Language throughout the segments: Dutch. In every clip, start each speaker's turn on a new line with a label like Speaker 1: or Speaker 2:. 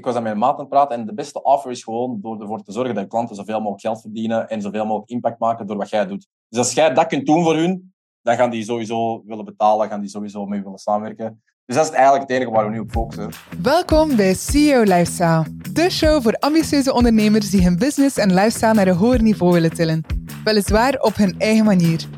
Speaker 1: ik was aan mijn maat aan het praten en de beste offer is gewoon door ervoor te zorgen dat klanten zoveel mogelijk geld verdienen en zoveel mogelijk impact maken door wat jij doet. Dus als jij dat kunt doen voor hun, dan gaan die sowieso willen betalen, gaan die sowieso mee willen samenwerken. Dus dat is eigenlijk het enige waar we nu op focussen.
Speaker 2: Welkom bij CEO Lifestyle, de show voor ambitieuze ondernemers die hun business en lifestyle naar een hoger niveau willen tillen. Weliswaar op hun eigen manier.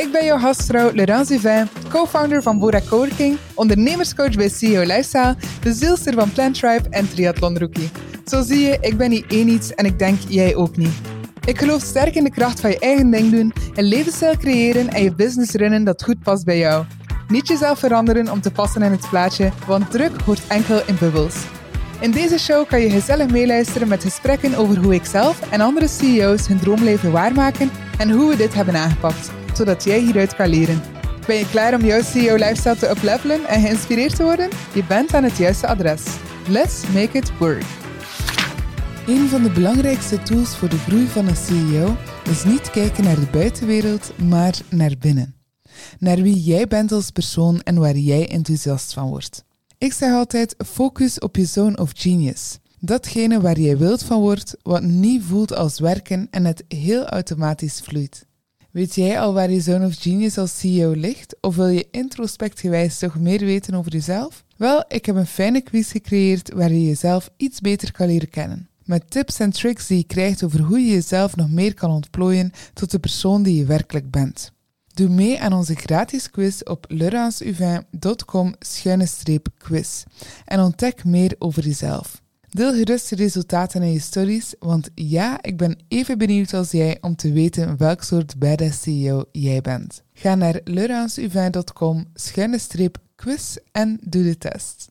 Speaker 2: Ik ben jouw gastvrouw Laurence Duvin, co-founder van Bora Coworking, ondernemerscoach bij CEO Lifestyle, de zielster van Plant Tribe en Triathlon Rookie. Zo zie je, ik ben niet één iets en ik denk jij ook niet. Ik geloof sterk in de kracht van je eigen ding doen, een levensstijl creëren en je business runnen dat goed past bij jou. Niet jezelf veranderen om te passen in het plaatje, want druk hoort enkel in bubbels. In deze show kan je gezellig meeluisteren met gesprekken over hoe ik zelf en andere CEO's hun droomleven waarmaken en hoe we dit hebben aangepakt zodat jij hieruit kan leren. Ben je klaar om jouw CEO-lifestyle te uplevelen en geïnspireerd te worden? Je bent aan het juiste adres. Let's make it work. Een van de belangrijkste tools voor de groei van een CEO is niet kijken naar de buitenwereld, maar naar binnen. Naar wie jij bent als persoon en waar jij enthousiast van wordt. Ik zeg altijd: focus op je zone of genius. Datgene waar jij wild van wordt, wat niet voelt als werken en het heel automatisch vloeit. Weet jij al waar je zone of genius als CEO ligt? Of wil je introspectgewijs toch meer weten over jezelf? Wel, ik heb een fijne quiz gecreëerd waar je jezelf iets beter kan leren kennen. Met tips en tricks die je krijgt over hoe je jezelf nog meer kan ontplooien tot de persoon die je werkelijk bent. Doe mee aan onze gratis quiz op lauranceuvain.com-quiz en ontdek meer over jezelf. Deel gerust de resultaten in je stories, want ja, ik ben even benieuwd als jij om te weten welk soort badass CEO jij bent. Ga naar lauranceuvain.com-quiz en doe de test.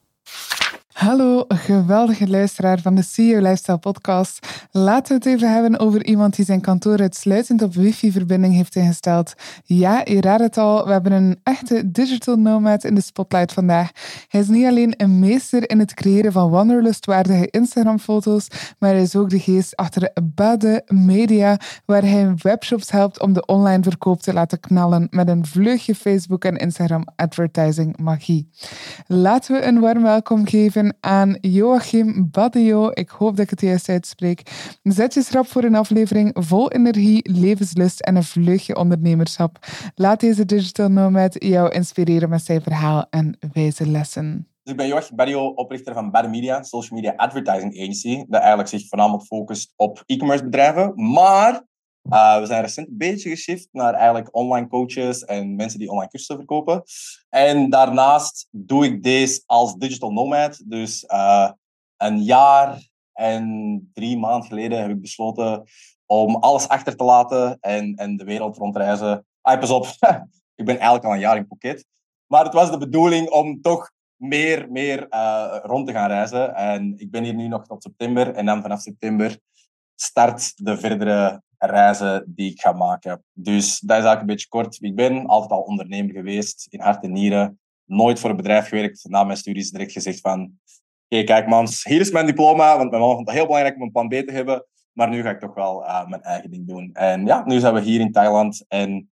Speaker 2: Hallo, geweldige luisteraar van de CEO Lifestyle Podcast. Laten we het even hebben over iemand die zijn kantoor uitsluitend op wifi-verbinding heeft ingesteld. Ja, je raadt het al, we hebben een echte digital nomad in de spotlight vandaag. Hij is niet alleen een meester in het creëren van wanderlustwaardige Instagram-foto's, maar hij is ook de geest achter Bade Media, waar hij webshops helpt om de online verkoop te laten knallen met een vleugje Facebook en Instagram advertising magie. Laten we een warm welkom geven aan Joachim Badio. Ik hoop dat ik het juist uitspreek. Zet je schrap voor een aflevering vol energie, levenslust en een vleugje ondernemerschap. Laat deze digital nomad jou inspireren met zijn verhaal en wijze lessen.
Speaker 1: Dus ik ben Joachim Badio, oprichter van Bad Media, social media advertising agency, dat eigenlijk zich voornamelijk focust op e-commerce bedrijven. Maar uh, we zijn recent een beetje geshift naar eigenlijk online coaches en mensen die online cursussen verkopen. En daarnaast doe ik deze als digital nomad. Dus uh, een jaar en drie maanden geleden heb ik besloten om alles achter te laten en, en de wereld rondreizen. Ah, pas op, ik ben eigenlijk al een jaar in Phuket. Maar het was de bedoeling om toch meer, meer uh, rond te gaan reizen. En ik ben hier nu nog tot september. En dan vanaf september start de verdere reizen die ik ga maken. Dus dat is eigenlijk een beetje kort wie ik ben. Altijd al ondernemer geweest, in hart en nieren. Nooit voor een bedrijf gewerkt. Na mijn studies direct gezegd van... Oké, kijk mams, hier is mijn diploma. Want mijn mama vond het heel belangrijk om een plan B te hebben. Maar nu ga ik toch wel uh, mijn eigen ding doen. En ja, nu zijn we hier in Thailand. En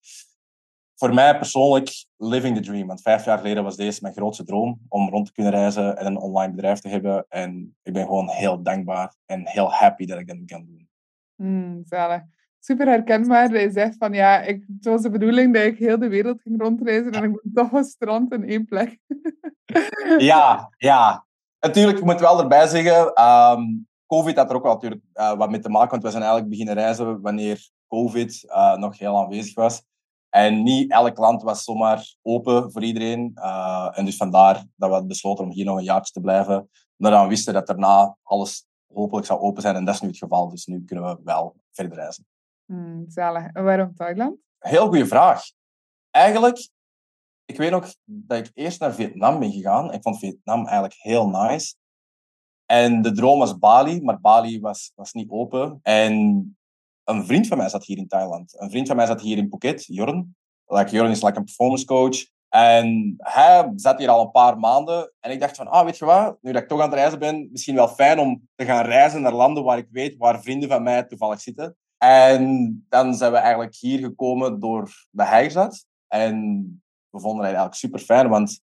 Speaker 1: voor mij persoonlijk living the dream. Want vijf jaar geleden was deze mijn grootste droom. Om rond te kunnen reizen en een online bedrijf te hebben. En ik ben gewoon heel dankbaar en heel happy dat ik dat kan doen.
Speaker 2: Mm, zalig super herkenbaar. Hij zegt van ja, ik, het was de bedoeling dat ik heel de wereld ging rondreizen en ik ben toch een strand in één plek.
Speaker 1: ja, ja. Natuurlijk, ik moet wel erbij zeggen, um, COVID had er ook wel natuurlijk uh, wat mee te maken, want we zijn eigenlijk beginnen reizen wanneer COVID uh, nog heel aanwezig was. En niet elk land was zomaar open voor iedereen. Uh, en dus vandaar dat we besloten om hier nog een jaartje te blijven. Omdat we wisten dat daarna alles hopelijk zou open zijn. En dat is nu het geval. Dus nu kunnen we wel verder reizen.
Speaker 2: Hmm, zalig. Waarom Thailand?
Speaker 1: Heel goede vraag. Eigenlijk, ik weet nog dat ik eerst naar Vietnam ben gegaan. Ik vond Vietnam eigenlijk heel nice. En de droom was Bali, maar Bali was, was niet open. En een vriend van mij zat hier in Thailand. Een vriend van mij zat hier in Phuket, Jorn. Like, Jorn is like een performance coach. En hij zat hier al een paar maanden. En ik dacht van, ah, weet je wat? Nu dat ik toch aan het reizen ben, misschien wel fijn om te gaan reizen naar landen waar ik weet waar vrienden van mij toevallig zitten. En dan zijn we eigenlijk hier gekomen door de Hijzat. En we vonden het eigenlijk super fijn, want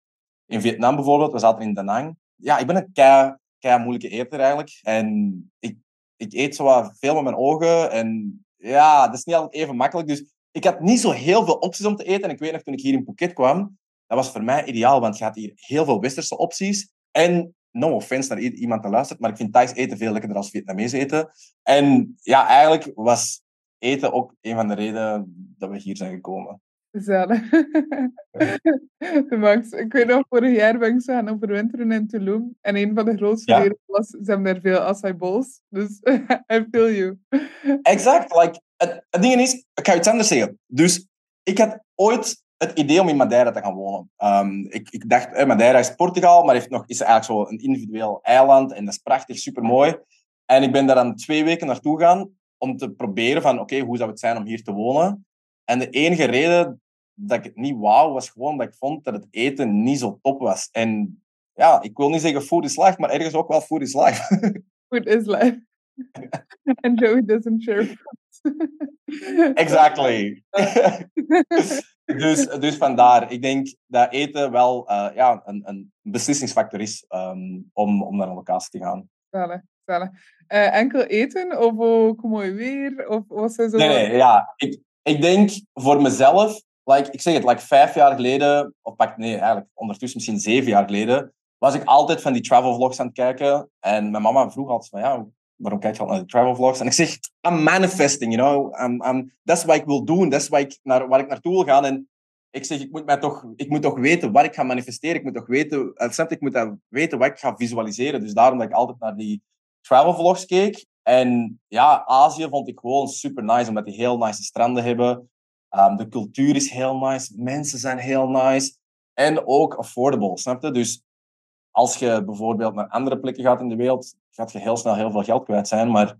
Speaker 1: in Vietnam bijvoorbeeld, we zaten in Da Nang. Ja, ik ben een kei kei moeilijke eter eigenlijk. En ik, ik eet zo veel met mijn ogen. En ja, dat is niet altijd even makkelijk. Dus ik had niet zo heel veel opties om te eten. En ik weet nog, toen ik hier in Phuket kwam, dat was voor mij ideaal, want je had hier heel veel westerse opties. En no offense naar iemand te luisteren, maar ik vind Thais eten veel lekkerder als Vietnamees eten. En ja, eigenlijk was eten ook een van de redenen dat we hier zijn gekomen.
Speaker 2: Gezellig. Max, ik weet nog, vorig jaar ben ik zo gaan overwinteren in Tulum. En een van de grootste ja. was, ze hebben daar veel acai bowls. Dus I feel you.
Speaker 1: Exact. Like, het, het ding is, ik ga iets anders zeggen. Dus ik had ooit het idee om in Madeira te gaan wonen. Um, ik, ik dacht, eh, Madeira is Portugal, maar heeft nog, is eigenlijk zo een individueel eiland. En dat is prachtig, supermooi. En ik ben daar dan twee weken naartoe gegaan om te proberen van, oké, hoe zou het zijn om hier te wonen? En de enige reden dat ik het niet wou, was gewoon dat ik vond dat het eten niet zo top was. En ja, ik wil niet zeggen food is life, maar ergens ook wel food is life.
Speaker 2: food is life. And Joey doesn't share food.
Speaker 1: Exactly. dus, dus vandaar. Ik denk dat eten wel uh, ja, een, een beslissingsfactor is um, om, om naar een locatie te gaan.
Speaker 2: Stellen. Uh, enkel eten of ook mooi weer? Of was zo...
Speaker 1: Nee, nee, ja. Ik, ik denk voor mezelf, like, ik zeg het, like vijf jaar geleden, of pak, nee, eigenlijk ondertussen misschien zeven jaar geleden, was ik altijd van die travel vlogs aan het kijken. En mijn mama vroeg altijd van, ja, waarom kijk je altijd naar de travel vlogs? En ik zeg, I'm manifesting, you know. I'm, dat is wat ik wil doen, dat is ik naar, waar ik naartoe wil gaan. En ik zeg, ik moet, mij toch, ik moet toch weten waar ik ga manifesteren. Ik moet toch weten, ik moet weten wat ik ga visualiseren. Dus daarom dat ik altijd naar die travel vlogs keek. En ja, Azië vond ik gewoon super nice, omdat die heel nice stranden hebben. Um, de cultuur is heel nice, mensen zijn heel nice. En ook affordable, snap je? Dus als je bijvoorbeeld naar andere plekken gaat in de wereld, gaat je heel snel heel veel geld kwijt zijn. Maar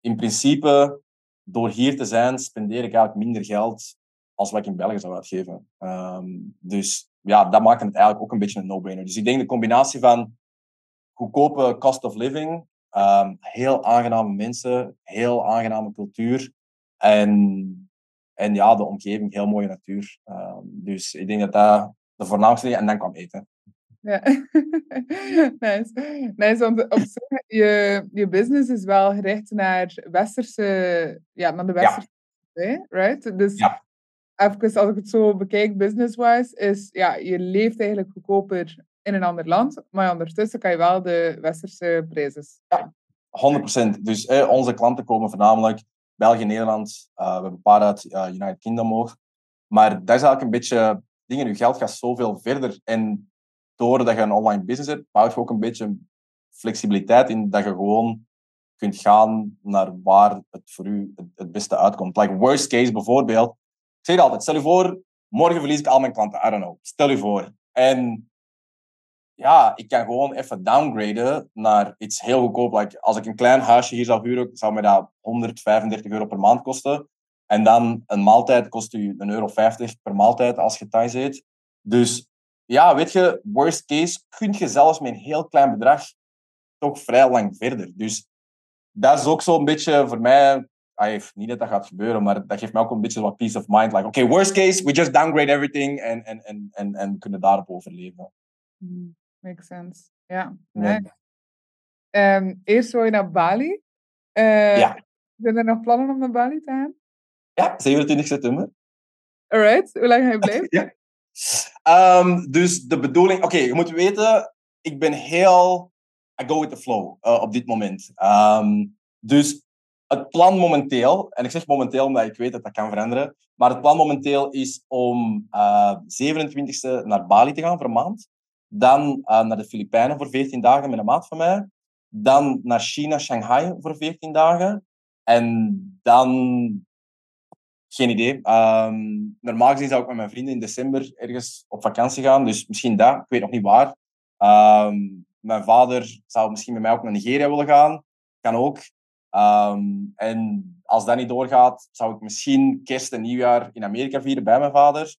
Speaker 1: in principe, door hier te zijn, spendeer ik eigenlijk minder geld als wat ik in België zou uitgeven. Um, dus ja, dat maakt het eigenlijk ook een beetje een no-brainer. Dus ik denk de combinatie van goedkope cost of living Um, heel aangename mensen, heel aangename cultuur. En, en ja, de omgeving, heel mooie natuur. Um, dus ik denk dat dat de voornaamste. En dan kwam eten.
Speaker 2: Ja, nice. nice want op zich, je, je business is wel gericht naar westerse, ja, naar de westerse, ja. right? Dus ja. even als ik het zo bekijk, business-wise, is ja, je leeft eigenlijk goedkoper in een ander land, maar ondertussen kan je wel de westerse prijzen.
Speaker 1: Ja, 100%. Dus eh, onze klanten komen voornamelijk België, Nederland. Uh, we hebben een paar uit uh, United Kingdom ook. Maar dat is eigenlijk een beetje dingen. Je geld gaat zoveel verder. En doordat je een online business hebt, bouwt je ook een beetje flexibiliteit in dat je gewoon kunt gaan naar waar het voor u het, beste uitkomt. Like worst case bijvoorbeeld. Ik zeg altijd, stel je voor, morgen verlies ik al mijn klanten. I don't know. Stel je voor. En ja, ik kan gewoon even downgraden naar iets heel goedkoop. Like, als ik een klein huisje hier zou huren, zou mij dat 135 euro per maand kosten. En dan een maaltijd kost u een euro 50 per maaltijd als je thuis eet. Dus ja, weet je, worst case kun je zelfs met een heel klein bedrag toch vrij lang verder. Dus dat is ook zo'n beetje voor mij. niet dat dat gaat gebeuren, maar dat geeft mij ook een beetje wat peace of mind. Like, okay, worst case, we just downgrade everything en, en, en, en, en kunnen daarop overleven.
Speaker 2: Mm. Makes sense. Ja. Um, eerst wil je naar Bali. Uh, ja. Zijn er nog plannen om naar Bali te gaan?
Speaker 1: Ja, 27 september.
Speaker 2: Alright, hoe lang ga je blijven?
Speaker 1: ja. Um, dus de bedoeling... Oké, je moet weten, ik ben heel... I go with the flow uh, op dit moment. Um, dus het plan momenteel, en ik zeg momenteel omdat ik weet dat dat kan veranderen, maar het plan momenteel is om uh, 27e naar Bali te gaan voor een maand. Dan uh, naar de Filipijnen voor 14 dagen met een maat van mij. Dan naar China, Shanghai voor 14 dagen. En dan geen idee. Um, normaal gezien zou ik met mijn vrienden in december ergens op vakantie gaan. Dus misschien dat. Ik weet nog niet waar. Um, mijn vader zou misschien met mij ook naar Nigeria willen gaan. Kan ook. Um, en als dat niet doorgaat, zou ik misschien kerst en nieuwjaar in Amerika vieren bij mijn vader.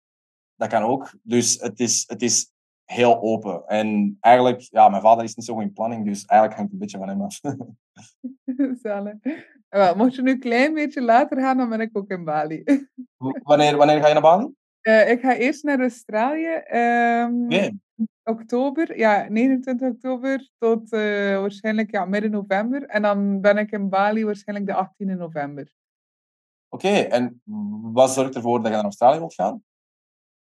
Speaker 1: Dat kan ook. Dus het is, het is heel open. En eigenlijk, ja, mijn vader is niet zo goed in planning, dus eigenlijk hangt het een beetje van hem af.
Speaker 2: Zalig. Wel, mocht je nu een klein beetje later gaan, dan ben ik ook in Bali.
Speaker 1: wanneer, wanneer ga je naar Bali?
Speaker 2: Uh, ik ga eerst naar Australië. Um, oktober, ja, 29 oktober tot uh, waarschijnlijk ja, midden november. En dan ben ik in Bali waarschijnlijk de 18e november.
Speaker 1: Oké, okay, en wat zorgt ervoor dat je naar Australië wilt gaan?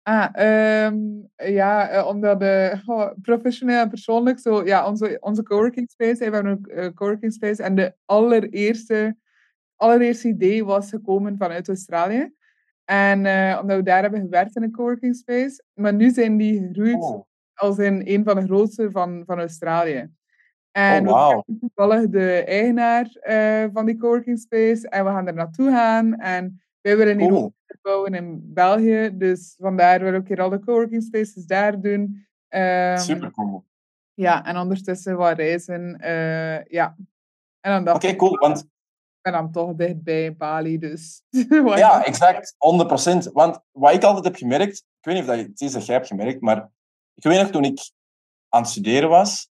Speaker 2: Ah, um, ja, uh, omdat de, oh, professioneel en persoonlijk, zo, ja, onze, onze coworking space, we hebben een coworking space en de allereerste, allereerste idee was gekomen vanuit Australië. En uh, omdat we daar hebben gewerkt in een coworking space. Maar nu zijn die gegroeid oh. als in een van de grootste van, van Australië. En
Speaker 1: oh, wow.
Speaker 2: we toevallig de eigenaar uh, van die coworking space. En we gaan er naartoe gaan. En wij willen hier ook bouwen in België. Dus vandaar willen we ook hier al de coworking spaces daar doen.
Speaker 1: Um, Super cool.
Speaker 2: Ja, en ondertussen wat reizen. Uh, ja.
Speaker 1: Oké, okay, cool. Want
Speaker 2: ben dan toch dichtbij Bali, dus...
Speaker 1: ja, exact. 100%. Want wat ik altijd heb gemerkt, ik weet niet of dat het is dat jij hebt gemerkt, maar ik weet nog toen ik aan het studeren was,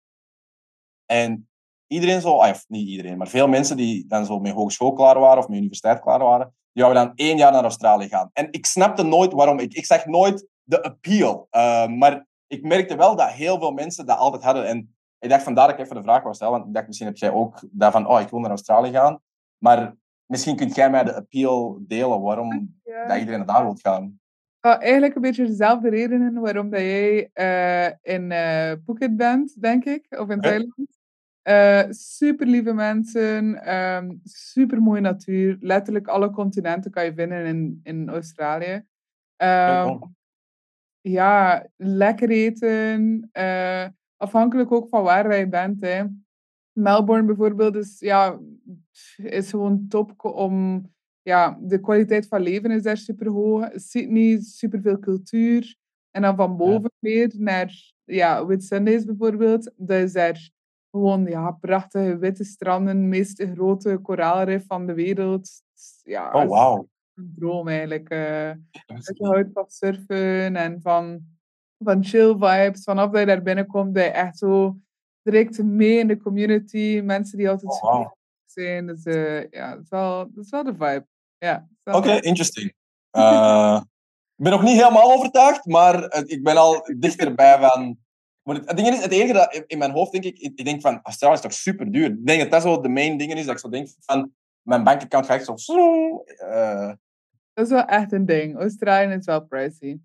Speaker 1: en iedereen zo, of niet iedereen, maar veel mensen die dan zo met hogeschool klaar waren of met universiteit klaar waren, die zouden dan één jaar naar Australië gaan. En ik snapte nooit waarom. Ik, ik zag nooit de appeal. Uh, maar ik merkte wel dat heel veel mensen dat altijd hadden. En ik dacht vandaar dat ik even de vraag wou stellen, want ik dacht misschien heb jij ook daarvan, oh, ik wil naar Australië gaan. Maar misschien kunt jij mij de appeal delen waarom dat iedereen daar wil gaan.
Speaker 2: Uh, eigenlijk een beetje dezelfde redenen waarom dat jij uh, in uh, Phuket bent, denk ik, of in Thailand. super lieve mensen, um, super mooie natuur. Letterlijk alle continenten kan je vinden in, in Australië. Um, ja, lekker eten. afhankelijk ook van waar je bent. Hè. Melbourne bijvoorbeeld is, ja, is gewoon top om... Ja, de kwaliteit van leven is daar super hoog. Sydney, super veel cultuur. En dan van boven weer naar ja, Whitsundays bijvoorbeeld. Dat is daar gewoon ja, prachtige witte stranden, meest grote koraalrif van de wereld. Ja,
Speaker 1: oh, wow.
Speaker 2: Een droom eigenlijk. Uh, dat je houdt van surfen en van, van chill vibes. Vanaf dat je daar binnenkomt, dat je echt zo direct mee in de community. Mensen die altijd oh, zijn. Dus uh, ja, dat is, wel, dat is wel de vibe. Ja,
Speaker 1: Oké, okay, interesting. Uh, ik ben nog niet helemaal overtuigd, maar ik ben al dichterbij van... Maar het, ding is, het enige dat in mijn hoofd denk ik, ik denk van, Australië is toch super duur. Ik denk dat dat zo de main dingen is, dat ik zo denk van, mijn bankaccount gaat echt zo... Uh,
Speaker 2: dat is wel echt een ding. Australië is wel pricey.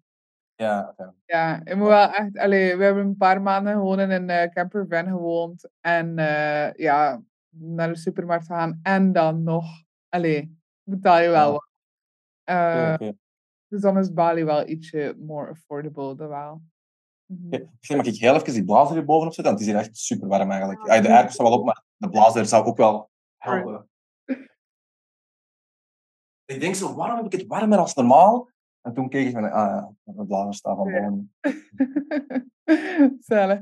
Speaker 1: Ja, okay.
Speaker 2: Ja, ik moet wel echt... Allee, we hebben een paar maanden gewoon in een uh, campervan gewoond. En uh, ja, naar de supermarkt gaan. En dan nog... Allee, betaal je wel wat. Uh, okay. Dus dan is Bali wel ietsje more affordable, dat wel.
Speaker 1: Mm -hmm. okay. Mag ik heel even die blazer hier bovenop zetten? Want die is hier echt super warm eigenlijk. Ja, de airco staat wel op, maar de blazer zou ook wel helpen. Ik denk zo, waarom heb ik het warmer als normaal? En toen keek ik van, ah ja, blazen staan van boven.
Speaker 2: Zalig.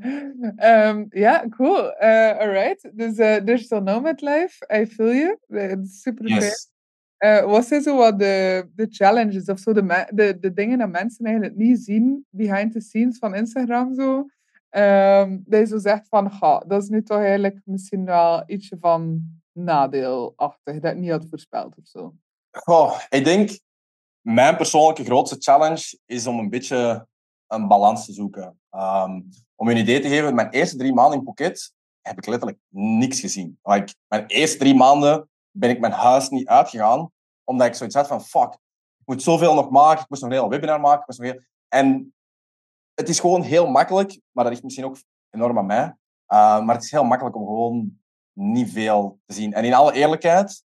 Speaker 2: Um, ja, cool. Uh, alright. Dus uh, Digital Nomad Life, I feel you. Uh, super yes. Uh, wat zijn zo wat de, de challenges of zo, de, de, de dingen dat mensen eigenlijk niet zien behind the scenes van Instagram? Zo? Um, dat je zo zegt van, ga, dat is nu toch eigenlijk misschien wel ietsje van nadeelachtig, dat ik niet had voorspeld of zo.
Speaker 1: Goh, ik denk mijn persoonlijke grootste challenge is om een beetje een balans te zoeken. Um, om je een idee te geven, mijn eerste drie maanden in Phuket heb ik letterlijk niks gezien. Like, mijn eerste drie maanden ben ik mijn huis niet uitgegaan, omdat ik zoiets had van, fuck, ik moet zoveel nog maken, ik moest nog een hele webinar maken, ik moest nog. En het is gewoon heel makkelijk, maar dat ligt misschien ook enorm aan mij, uh, maar het is heel makkelijk om gewoon niet veel te zien. En in alle eerlijkheid,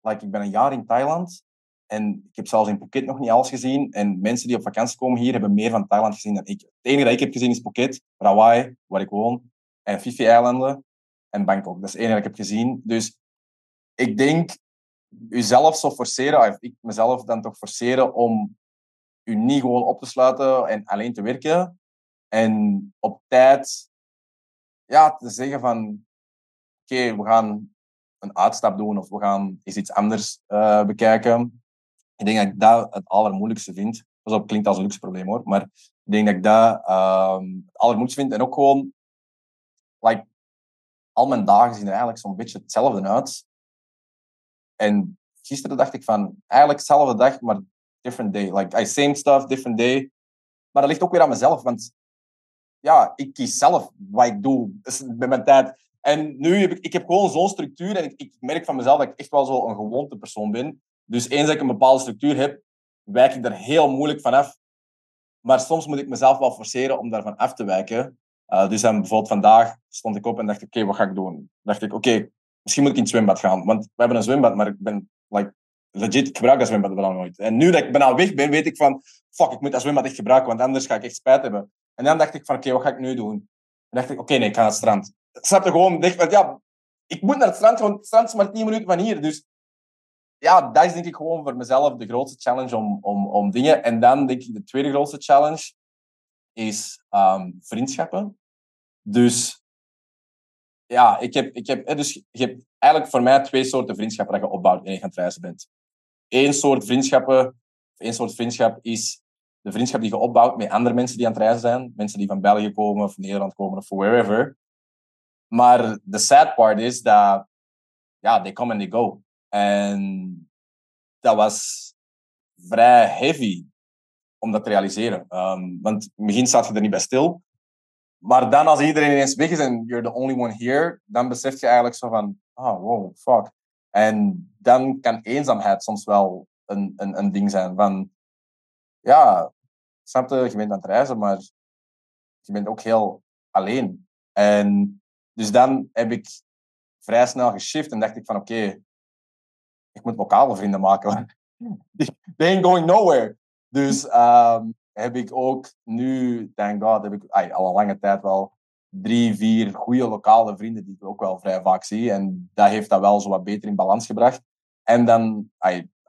Speaker 1: like, ik ben een jaar in Thailand en ik heb zelfs in Phuket nog niet alles gezien. En mensen die op vakantie komen hier hebben meer van Thailand gezien dan ik. Het enige dat ik heb gezien is Phuket, Rawai, waar ik woon, en Fifi-eilanden en Bangkok. Dat is het enige dat ik heb gezien. Dus ik denk, jezelf zo forceren, of ik mezelf dan toch forceren om u niet gewoon op te sluiten en alleen te werken. En op tijd ja, te zeggen van, oké, we gaan een uitstap doen of we gaan eens iets anders uh, bekijken. Ik denk dat ik dat het allermoeilijkste vind. Dat klinkt als een luxe probleem hoor, maar ik denk dat ik dat uh, het allermoeilijkste vind. En ook gewoon, like, al mijn dagen zien er eigenlijk zo'n beetje hetzelfde uit. En gisteren dacht ik van, eigenlijk dezelfde dag, maar different day. Like, I same stuff, different day. Maar dat ligt ook weer aan mezelf, want ja, ik kies zelf wat ik doe dus met mijn tijd. En nu heb ik, ik heb gewoon zo'n structuur en ik, ik merk van mezelf dat ik echt wel zo een gewoonte persoon ben. Dus eens ik een bepaalde structuur heb, wijk ik er heel moeilijk vanaf. Maar soms moet ik mezelf wel forceren om daarvan af te wijken. Uh, dus dan bijvoorbeeld vandaag stond ik op en dacht oké, wat ga ik doen? dacht ik, oké, misschien moet ik in het zwembad gaan. Want we hebben een zwembad, maar ik ben like, legit, ik gebruik dat zwembad wel nooit. En nu dat ik bijna weg ben, weet ik van, fuck, ik moet dat zwembad echt gebruiken, want anders ga ik echt spijt hebben. En dan dacht ik van, oké, wat ga ik nu doen? En dacht ik, oké, nee, ik ga naar het strand. Ik snapte gewoon, dacht, want ja, ik moet naar het strand, want het strand is maar 10 minuten van hier. Dus ja, dat is denk ik gewoon voor mezelf de grootste challenge om, om, om dingen. En dan denk ik de tweede grootste challenge is um, vriendschappen. Dus ja, ik heb, ik heb, dus je hebt eigenlijk voor mij twee soorten vriendschappen dat je opbouwt wanneer je aan het reizen bent. Eén soort vriendschappen, één soort vriendschap is de vriendschap die je opbouwt met andere mensen die aan het reizen zijn. Mensen die van België komen of Nederland komen of wherever. Maar de sad part is dat, ja, they come and they go. En dat was vrij heavy om dat te realiseren. Um, want in het begin staat je er niet bij stil. Maar dan als iedereen ineens weg is en you're the only one here, dan besef je eigenlijk zo van, oh wow, fuck. En dan kan eenzaamheid soms wel een, een, een ding zijn. Van, ja, snap je, je bent aan het reizen, maar je bent ook heel alleen. En dus dan heb ik vrij snel geshift en dacht ik van, oké, ik moet lokale vrienden maken. They ain't going nowhere. Dus um, heb ik ook nu, thank God, heb ik al een lange tijd wel drie, vier goede lokale vrienden die ik ook wel vrij vaak zie. En dat heeft dat wel zo wat beter in balans gebracht. En dan,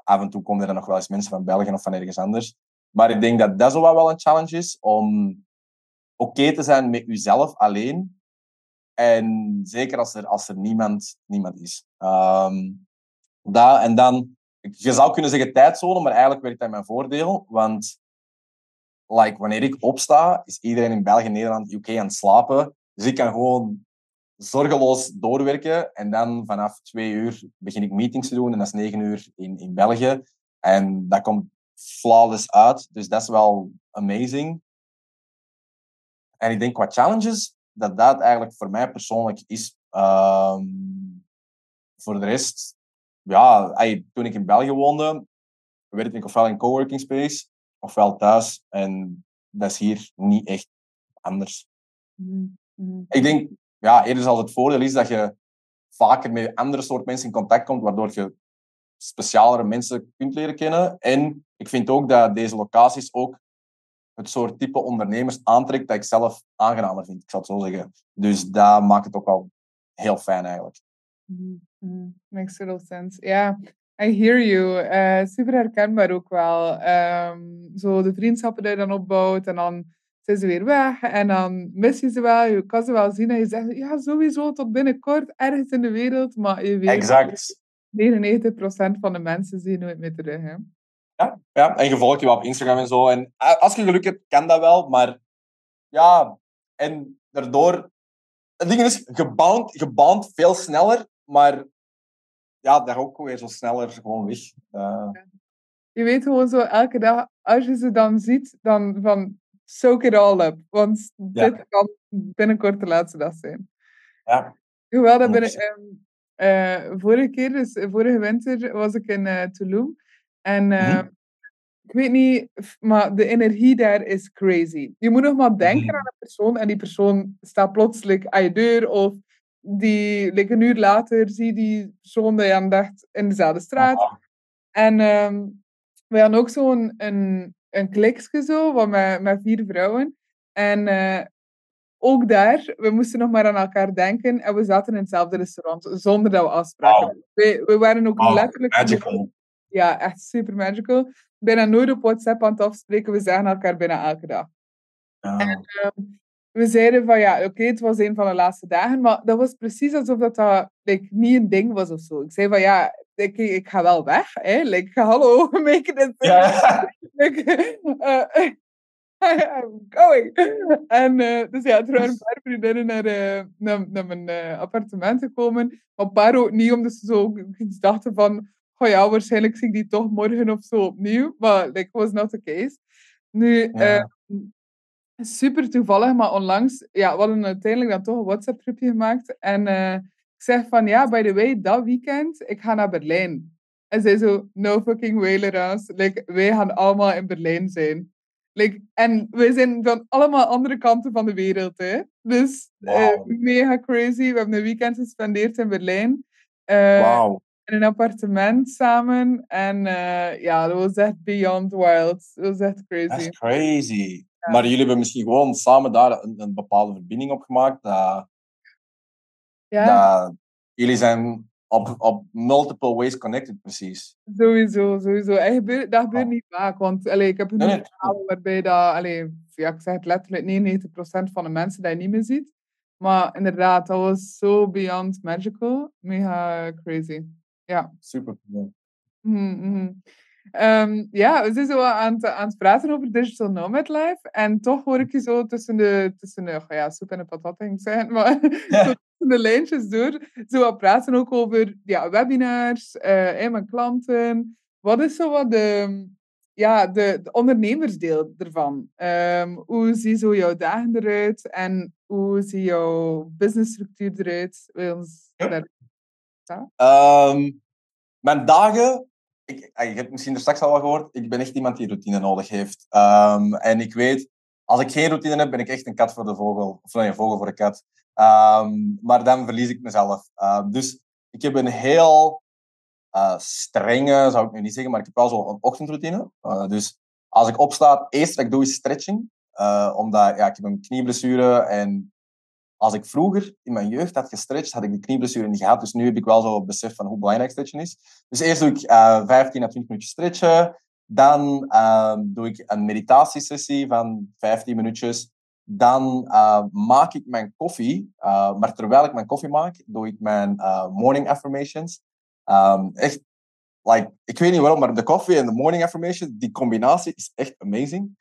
Speaker 1: af en toe komen er nog wel eens mensen van België of van ergens anders. Maar ik denk dat dat zo wel een challenge is, om oké te zijn met jezelf alleen. En zeker als er, als er niemand, niemand is. Um, dat, en dan, je zou kunnen zeggen tijdzone, maar eigenlijk werkt dat mijn voordeel. Want like, wanneer ik opsta, is iedereen in België, Nederland, UK aan het slapen. Dus ik kan gewoon zorgeloos doorwerken. En dan vanaf twee uur begin ik meetings te doen. En dat is negen uur in, in België. En dat komt flawless uit. Dus dat is wel amazing. En ik denk qua challenges, dat dat eigenlijk voor mij persoonlijk is. Um, voor de rest, ja, toen ik in België woonde, werkte ik ofwel in coworking space ofwel thuis. En dat is hier niet echt anders. Mm-hmm. Ik denk, ja, eerder zal het voordeel is dat je vaker met andere soort mensen in contact komt, waardoor je specialere mensen kunt leren kennen. En ik vind ook dat deze locaties ook het soort type ondernemers aantrekt dat ik zelf aangenamer vind, ik zal het zo zeggen. Dus dat maakt het ook wel heel fijn eigenlijk.
Speaker 2: Mm-hmm. Makes total sense. Ja, I hear you. Uh, super herkenbaar ook wel. Um, zo de vriendschappen die je dan opbouwt en dan zijn ze weer weg en dan mis je ze wel. Je kan ze wel zien en je zegt, ja, sowieso tot binnenkort ergens in de wereld, maar je weet
Speaker 1: exact.
Speaker 2: 99% van de mensen zien nooit meer terug. Hè?
Speaker 1: Ja, ja, en je volgt je wel op Instagram en zo. En eh, als je geluk hebt, kan dat wel, maar ja, en daardoor... Het ding is, je bouwt veel sneller, maar ja, daar ook weer zo sneller gewoon weg. Uh...
Speaker 2: Je weet gewoon zo elke dag, als je ze dan ziet, dan van soak it all up. Want dit kan binnenkort de laatste dag zijn.
Speaker 1: Ja.
Speaker 2: Hoewel dat ben ik, uh, vorige keer, dus vorige winter, was ik in uh, Tulum. En uh, ik weet niet, maar de energie daar is crazy. Je moet nog maar denken mhm. aan een persoon en die persoon staat plotseling aan je deur of die, like een uur later, zie je die die aan dacht in dezelfde straat. En um, we hadden ook zo'n een, een zo, met, met vier vrouwen. En uh, ook daar, we moesten nog maar aan elkaar denken en we zaten in hetzelfde restaurant, zonder dat we afspraken. We, we waren ook letterlijk...
Speaker 1: Magical.
Speaker 2: Ja, echt super magical. Bijna nooit op WhatsApp aan het afspreken, we zagen elkaar bijna elke dag. En, um, we zeiden van ja, oké, het was een van de laatste dagen, maar dat was precies alsof dat, dat like, niet een ding was of zo. Ik zei van ja, ik, ik ga wel weg, hè. Like, hallo, make it
Speaker 1: ja.
Speaker 2: like, uh, I'm going. En uh, dus ja, er waren een paar vriendinnen naar, uh, naar, naar mijn appartement gekomen. Maar een paar ook niet, omdat ze zo iets dachten van... Oh ja, waarschijnlijk zie ik die toch morgen of zo opnieuw. Maar like, was not the case. Nu, ja Super toevallig, maar onlangs, ja, we hadden uiteindelijk dan toch een WhatsApp-groepje gemaakt. En uh, ik zeg van, ja, by the way, dat weekend, ik ga naar Berlijn. En zij zo, no fucking way, Laurence. Like, wij gaan allemaal in Berlijn zijn. Like, en wij zijn van allemaal andere kanten van de wereld. Hè? Dus uh, mega crazy. We hebben een weekend gespendeerd in Berlijn. Uh, wow. In een appartement samen. En uh, ja, dat was echt beyond wild. Dat was echt crazy.
Speaker 1: That's crazy. Maar jullie hebben misschien gewoon samen daar een, een bepaalde verbinding op gemaakt. Dat, ja. dat jullie zijn op, op multiple ways connected, precies.
Speaker 2: Sowieso, sowieso. En gebeurt, dat gebeurt oh. niet vaak, want allee, ik heb een nee, waarbij dat, allee, ja, ik zeg het letterlijk, 99% van de mensen dat je niet meer ziet. Maar inderdaad, dat was zo beyond magical. Mega crazy. Ja.
Speaker 1: Super.
Speaker 2: Mm -hmm. Um, ja, we zijn zo aan het, aan het praten over digital nomad life. En toch hoor ik je zo tussen de, tussen de ja, soep en de patat, ik zeggen, maar tussen de lijntjes door, zo wat praten ook over ja, webinars, uh, en mijn klanten. Wat is zo wat de, ja, de, de ondernemersdeel ervan? Um, hoe zien zo jouw dagen eruit en hoe ziet jouw businessstructuur eruit? Wil ons
Speaker 1: ja. daar... Um, mijn dagen ik, ah, je hebt misschien er straks al wel gehoord, ik ben echt iemand die routine nodig heeft. Um, en ik weet, als ik geen routine heb, ben ik echt een kat voor de vogel. Of nee, een vogel voor de kat. Um, maar dan verlies ik mezelf. Dus ik heb een heel uh, strenge, zou ik nu niet zeggen, maar ik heb wel zo een ochtendroutine. Uh, dus als ik opsta, eerst wat ik doe is stretching. Omdat ja, ik heb een knieblessure en als ik vroeger in mijn jeugd had gestretched, had ik de knieblessure niet gehad. Dus nu heb ik wel zo besef van hoe belangrijk stretchen is. Dus eerst doe ik uh, 15 à 20 minuutjes stretchen. Dan uh, doe ik een meditatiesessie van 15 minuutjes. Dan uh, maak ik mijn koffie. Uh, maar terwijl ik mijn koffie maak, doe ik mijn morning affirmations. Um, echt, like, ik weet niet waarom, maar de koffie en de morning affirmation, die combinatie is echt amazing.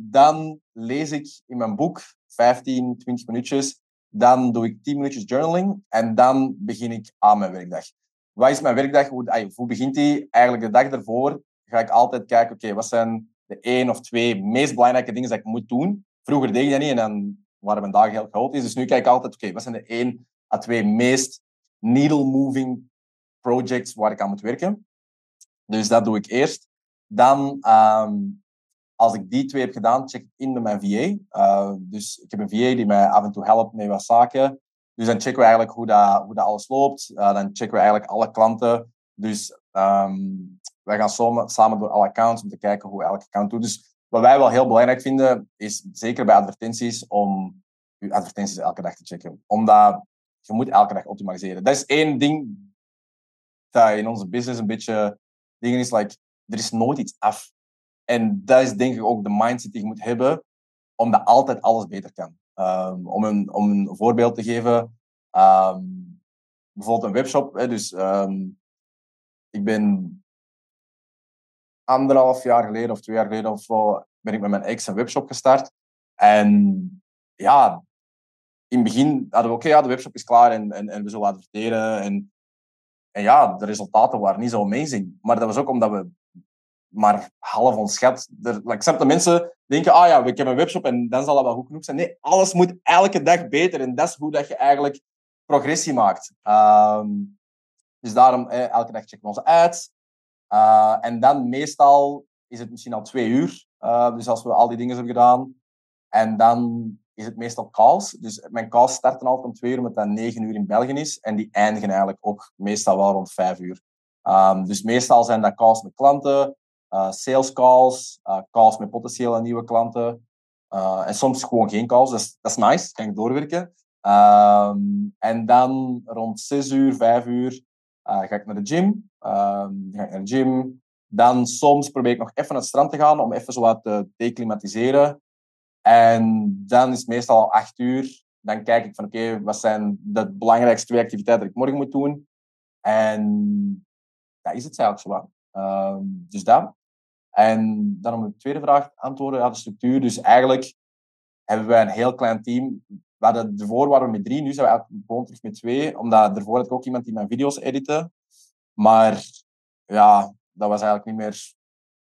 Speaker 1: dan lees ik in mijn boek 15, 20 minuutjes. Dan doe ik 10 minuutjes journaling en dan begin ik aan mijn werkdag. Wat is mijn werkdag? Hoe, begint die? Eigenlijk de dag ervoor ga ik altijd kijken, oké, wat zijn de één of twee meest belangrijke dingen dat ik moet doen? Vroeger deed ik dat niet en dan waren mijn dagen heel groot. Dus nu kijk ik altijd, oké, wat zijn de één à twee meest needle-moving projects waar ik aan moet werken? Dus dat doe ik eerst. Dan um, als ik die twee heb gedaan, check ik in met mijn VA. Uh, dus ik heb een VA die mij af en toe helpt met wat zaken. Dus dan checken we eigenlijk hoe dat, hoe dat alles loopt. Uh, dan checken we eigenlijk alle klanten. Dus um, wij gaan samen, samen door alle accounts om te kijken hoe elke account doet. Dus wat wij wel heel belangrijk vinden, is zeker bij advertenties, om je advertenties elke dag te checken. Omdat je moet elke dag optimaliseren. Dat is één ding dat in onze business een beetje dingen is, like, er is nooit iets af. En dat is denk ik ook de mindset die je moet hebben, omdat altijd alles beter kan. Um, om, een, om een voorbeeld te geven, um, bijvoorbeeld een webshop. Hè, dus um, ik ben anderhalf jaar geleden of twee jaar geleden of ben ik met mijn ex een webshop gestart. En ja, in het begin hadden we oké, ja, de webshop is klaar en, en, en we zullen adverteren. En, en ja, de resultaten waren niet zo amazing. Maar dat was ook omdat we maar half onschat. Ik snap dat mensen denken, ah ja, ik heb een webshop en dan zal dat wel goed genoeg zijn. Nee, alles moet elke dag beter. En dat is hoe dat je eigenlijk progressie maakt. Um, dus daarom, eh, elke dag checken we onze ads. Uh, en dan meestal is het misschien al twee uur. Uh, dus als we al die dingen hebben gedaan. En dan is het meestal calls. Dus mijn calls starten altijd om twee uur, omdat dat negen uur in België is. En die eindigen eigenlijk ook meestal wel rond vijf uur. Um, dus meestal zijn dat calls met klanten. Uh, sales calls, uh, calls met potentiële nieuwe klanten. Uh, en soms gewoon geen calls. Dat is nice, kan ik doorwerken. Um, en dan rond 6 uur, 5 uur ga ik naar de gym. Um, ga naar de gym. Dan soms probeer ik nog even naar het strand te gaan om even zo wat te declimatiseren. En dan is het meestal 8 uur. Dan kijk ik van oké, wat zijn de belangrijkste twee activiteiten die ik morgen moet doen. En dat is het eigenlijk zo. Um, dus dat. En dan om de tweede vraag antwoorden, ja, de structuur. Dus eigenlijk hebben wij een heel klein team. We hadden, ervoor waren we met drie, nu zijn we gewoon terug met twee. Omdat ervoor had ik ook iemand die mijn video's editte. Maar ja, dat was eigenlijk niet meer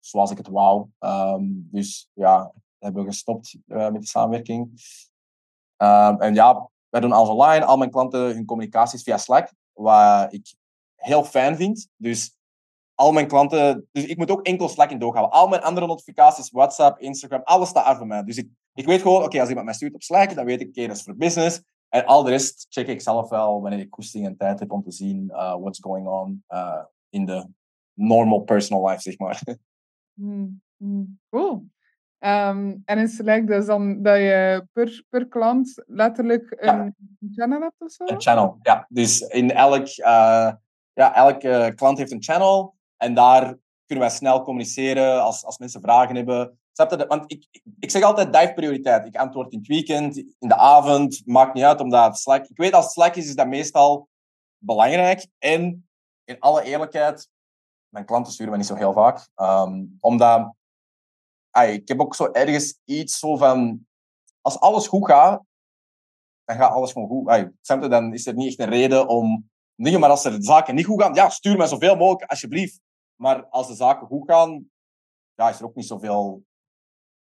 Speaker 1: zoals ik het wou. Um, dus ja, hebben we gestopt uh, met die samenwerking. Ehm, en ja, wij doen alles online. Al mijn klanten, hun communicaties via Slack, wat ik heel fijn vind. Dus al mijn klanten... Dus ik moet ook enkel Slack in doorhouden. Al mijn andere notificaties, WhatsApp, Instagram, alles staat af voor mij. Dus ik, ik weet gewoon, oké, als iemand mij stuurt op Slack, dan weet ik, oké, dat is voor business. En al de rest check ik zelf wel wanneer ik koesting en tijd heb om te zien uh, what's going on uh, in de normal personal life, zeg maar.
Speaker 2: Mm, mm, cool. Um, en in Slack, dus dan dat je per, per klant letterlijk een channel hebt of zo?
Speaker 1: Een channel, ja. Dus in elk, uh, ja, elke klant heeft een channel. En daar kunnen wij snel communiceren als, als mensen vragen hebben. Want ik, ik zeg altijd dive prioriteit. Ik antwoord in het weekend, in de avond, maakt niet uit, omdat Slack... Ik weet, als Slack is, is dat meestal belangrijk. En in alle eerlijkheid, mijn klanten sturen me niet zo heel vaak. Um, omdat... Ay, ik heb ook zo ergens iets zo van... Als alles goed gaat, dan gaat alles gewoon goed. Ay, dan is er niet echt een reden om... Nee, maar als er zaken niet goed gaan, ja, stuur me zoveel mogelijk, alsjeblieft. Maar als de zaken goed gaan, ja, is er ook niet zoveel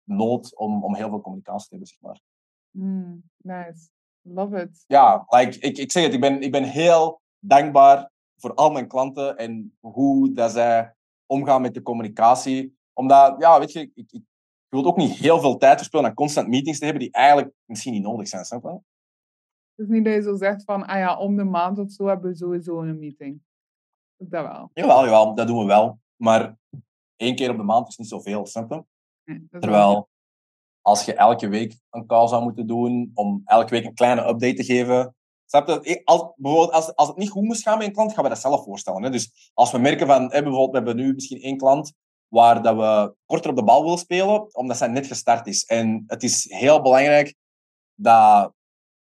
Speaker 1: nood om, om heel veel communicatie te hebben, zeg maar.
Speaker 2: Mm, nice. Love it.
Speaker 1: Ja, like, ik, ik zeg het, ik ben, ik ben heel dankbaar voor al mijn klanten en hoe dat zij omgaan met de communicatie. Omdat, ja, weet je, ik, ik, ook niet heel veel tijd verspillen aan constant meetings te hebben die eigenlijk misschien niet nodig zijn, snap je?
Speaker 2: Het is niet dat je zo zegt van, ah ja, om de maand of zo hebben we sowieso een meeting. Dat wel.
Speaker 1: Jawel, jawel, dat doen we wel. Maar één keer op de maand is niet zoveel, snap je? Terwijl als je elke week een call zou moeten doen om elke week een kleine update te geven. Snap je? Als, bijvoorbeeld, als, als het niet goed moest gaan met een klant, gaan we dat zelf voorstellen. Hè? Dus als we merken van, hè, bijvoorbeeld, we hebben nu misschien één klant waar dat we korter op de bal willen spelen, omdat zij net gestart is. En het is heel belangrijk dat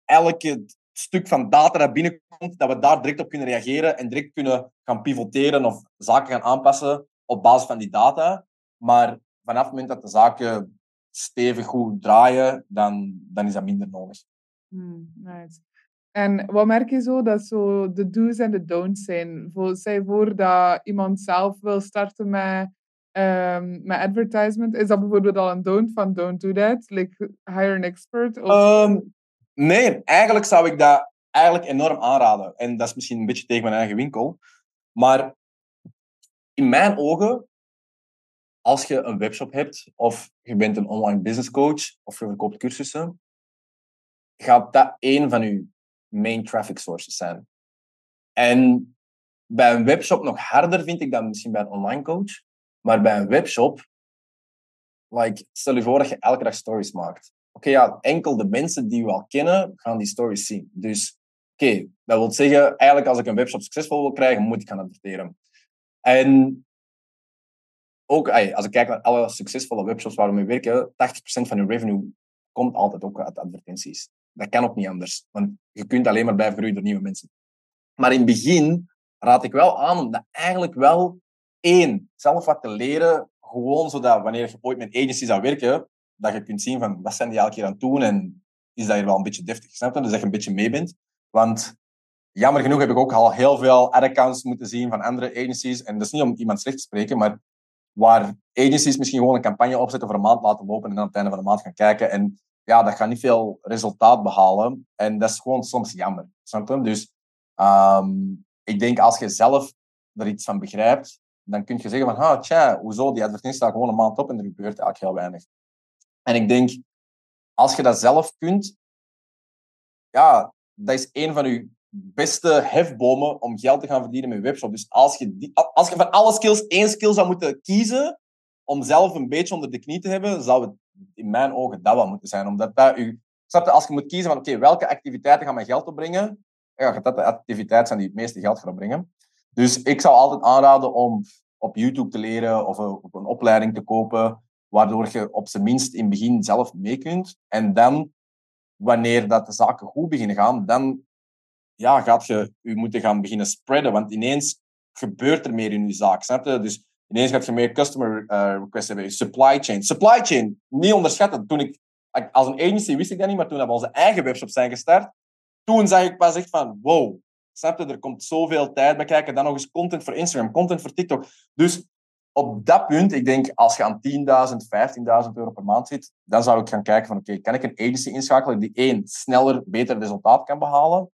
Speaker 1: elke stuk van data dat binnenkomt, dat we daar direct op kunnen reageren en direct kunnen gaan pivoteren of zaken gaan aanpassen op basis van die data. Maar vanaf het moment dat de zaken stevig goed draaien, dan, dan is dat minder nodig.
Speaker 2: Hmm, nice. En wat merk je zo dat zo de do's en de don'ts zijn? Zij voor dat iemand zelf wil starten met, um, met advertisement, is dat bijvoorbeeld al een don't van don't do that? Like hire an expert? Of...
Speaker 1: Ehm, nee, eigenlijk zou ik dat eigenlijk enorm aanraden. En dat is misschien een beetje tegen mijn eigen winkel. Maar in mijn ogen als je een webshop hebt of je bent een online business coach of je verkoopt cursussen, gaat dat één van je main traffic sources zijn. En bij een webshop nog harder vind ik dan misschien bij een online coach. Maar bij een webshop, like, stel je voor dat je elke dag stories maakt. Oké, ja, enkel de mensen die je al kennen, gaan die stories zien. Dus oké, dat wil zeggen, eigenlijk als ik een webshop succesvol wil krijgen, moet ik gaan adverteren. En ook als ik kijk naar alle succesvolle webshops waar we mee werken, 80% van je revenue komt altijd ook uit advertenties. Dat kan ook niet anders, want je kunt alleen maar blijven groeien door nieuwe mensen. Maar in het begin raad ik wel aan om dat eigenlijk wel één, zelf wat te leren, gewoon zodat wanneer je ooit met agencies zou werken, dat je kunt zien van wat zijn die elke keer aan het doen en is dat hier wel een beetje deftig, snap je? Dus dat je een beetje mee bent. Want jammer genoeg heb ik ook al heel veel ad-accounts moeten zien van andere agencies. En dat is niet om iemand slecht te spreken, maar waar agencies misschien gewoon een campagne opzetten voor een maand laten lopen en dan aan het einde van de maand gaan kijken. En ja, dat gaat niet veel resultaat behalen. En dat is gewoon soms jammer. Snap je? Dus um, ik denk als je zelf er iets van begrijpt, dan kun je zeggen van, ah, tja, hoezo, die advertentie staat gewoon een maand op en er gebeurt eigenlijk heel weinig. En ik denk, als je dat zelf kunt, ja, dat is een van je beste hefbomen om geld te gaan verdienen met webshop. Dus als je, die, als je van alle skills één skill zou moeten kiezen om zelf een beetje onder de knie te hebben, zou het in mijn ogen dat wel moeten zijn. Omdat dat u, je, als je moet kiezen van oké, welke activiteiten gaan mij geld opbrengen, ja, gaat dat de activiteiten zijn die het meeste geld gaan opbrengen. Dus ik zou altijd aanraden om op YouTube te leren of op een opleiding te kopen, waardoor je op zijn minst in het begin zelf mee kunt. En dan, wanneer dat de zaken goed beginnen gaan, dan ja, gaat je je moeten gaan beginnen spreaden. Want ineens gebeurt er meer in je zaak. Snap je? Dus ineens gaat je meer customer uh, requests hebben. Supply chain. Supply chain, niet onderschatten. Toen ik, als een agency wist ik dat niet, maar toen we onze eigen webshop zijn gestart, toen zag ik pas echt van, wow, snap je? Er komt zoveel tijd bij kijken. Dan nog eens content voor Instagram, content voor TikTok. Dus op dat punt, ik denk als je aan 10.000, 15.000 euro per maand zit, dan zou ik gaan kijken van oké, kan ik een agency inschakelen die één, sneller, beter resultaat kan behalen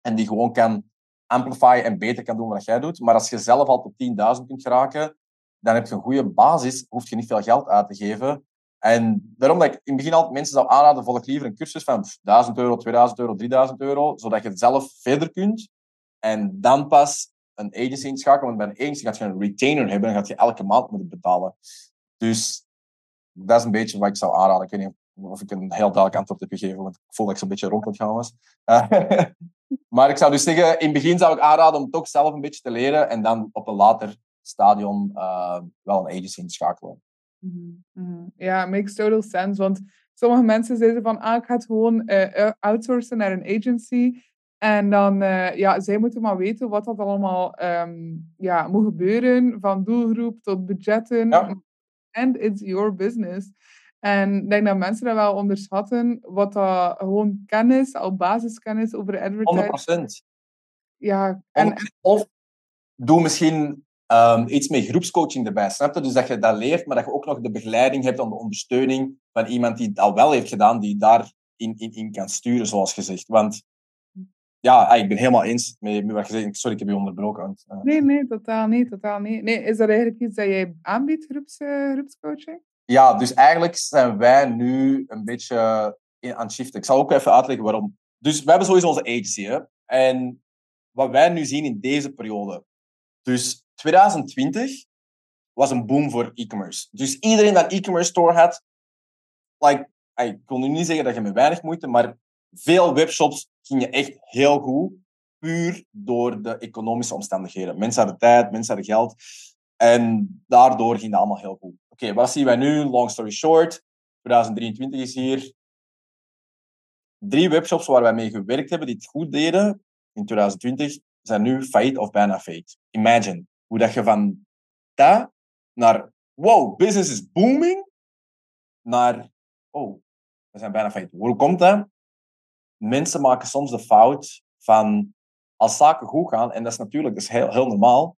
Speaker 1: en die gewoon kan amplifyen en beter kan doen wat jij doet. Maar als je zelf al tot 10.000 kunt geraken, dan heb je een goede basis, hoef je niet veel geld uit te geven. En daarom dat ik in het begin altijd mensen zou aanraden, volg liever een cursus van 1000 euro, 2000 euro, 3000 euro, zodat je het zelf verder kunt. En dan pas een agency inschakelen. Want bij een agency gaat je een retainer hebben en gaat je elke maand moeten betalen. Dus dat is een beetje wat ik zou aanraden. Ik weet niet of ik een heel duidelijk antwoord heb gegeven, want ik voel dat ik zo'n beetje rond het gaan was. maar ik zou dus zeggen, in het begin zou ik aanraden om toch zelf een beetje te leren en dan op een later stadion uh, wel een agency inschakelen.
Speaker 2: Mm -hmm. Ja, makes total sense. Want sommige mensen zeggen van, ah, ik ga het gewoon uh, outsourcen naar een agency. En dan, uh, ja, zij moeten maar weten wat dat allemaal um, ja, moet gebeuren. Van doelgroep tot budgetten. Ja. And it's your business. En ik denk dat mensen dat wel onderschatten. Wat dat gewoon kennis, al basiskennis over advertising.
Speaker 1: 100%.
Speaker 2: Ja.
Speaker 1: En, of doe misschien um, iets met groepscoaching erbij, snap je? Dus dat je dat leert, maar dat je ook nog de begeleiding hebt en de ondersteuning van iemand die al wel heeft gedaan, die daar in, in, in kan sturen, zoals gezegd. Want ja, ah, ik ben helemaal eens met, met wat je zegt. Sorry, ik heb je onderbroken. Want,
Speaker 2: uh... Nee, nee, totaal niet, totaal niet. Nee, is dat eigenlijk iets dat jij aanbiedt, groeps, uh, groepscoaching?
Speaker 1: Ja, dus eigenlijk zijn wij nu een beetje in, aan het shiften. Ik zal ook even uitleggen waarom. Dus we hebben sowieso onze agency. Hè? En wat wij nu zien in deze periode. Dus 2020 was een boom voor e-commerce. Dus iedereen dat een e-commerce store had, like, ik wil nu niet zeggen dat je met weinig moeite, maar veel webshops gingen echt heel goed, puur door de economische omstandigheden. Mensen hadden tijd, mensen hadden geld. En daardoor ging dat allemaal heel goed. Oké, wat zien wij nu? Long story short, 2023 is hier. Drie webshops waar wij mee gewerkt hebben die het goed deden in 2020 zijn nu failliet of bijna failliet. Imagine hoe dat je van dat naar wow, business is booming, naar oh, we zijn bijna failliet. Hoe komt dat? Mensen maken soms de fout van als zaken goed gaan, en dat is natuurlijk dat is heel, heel normaal,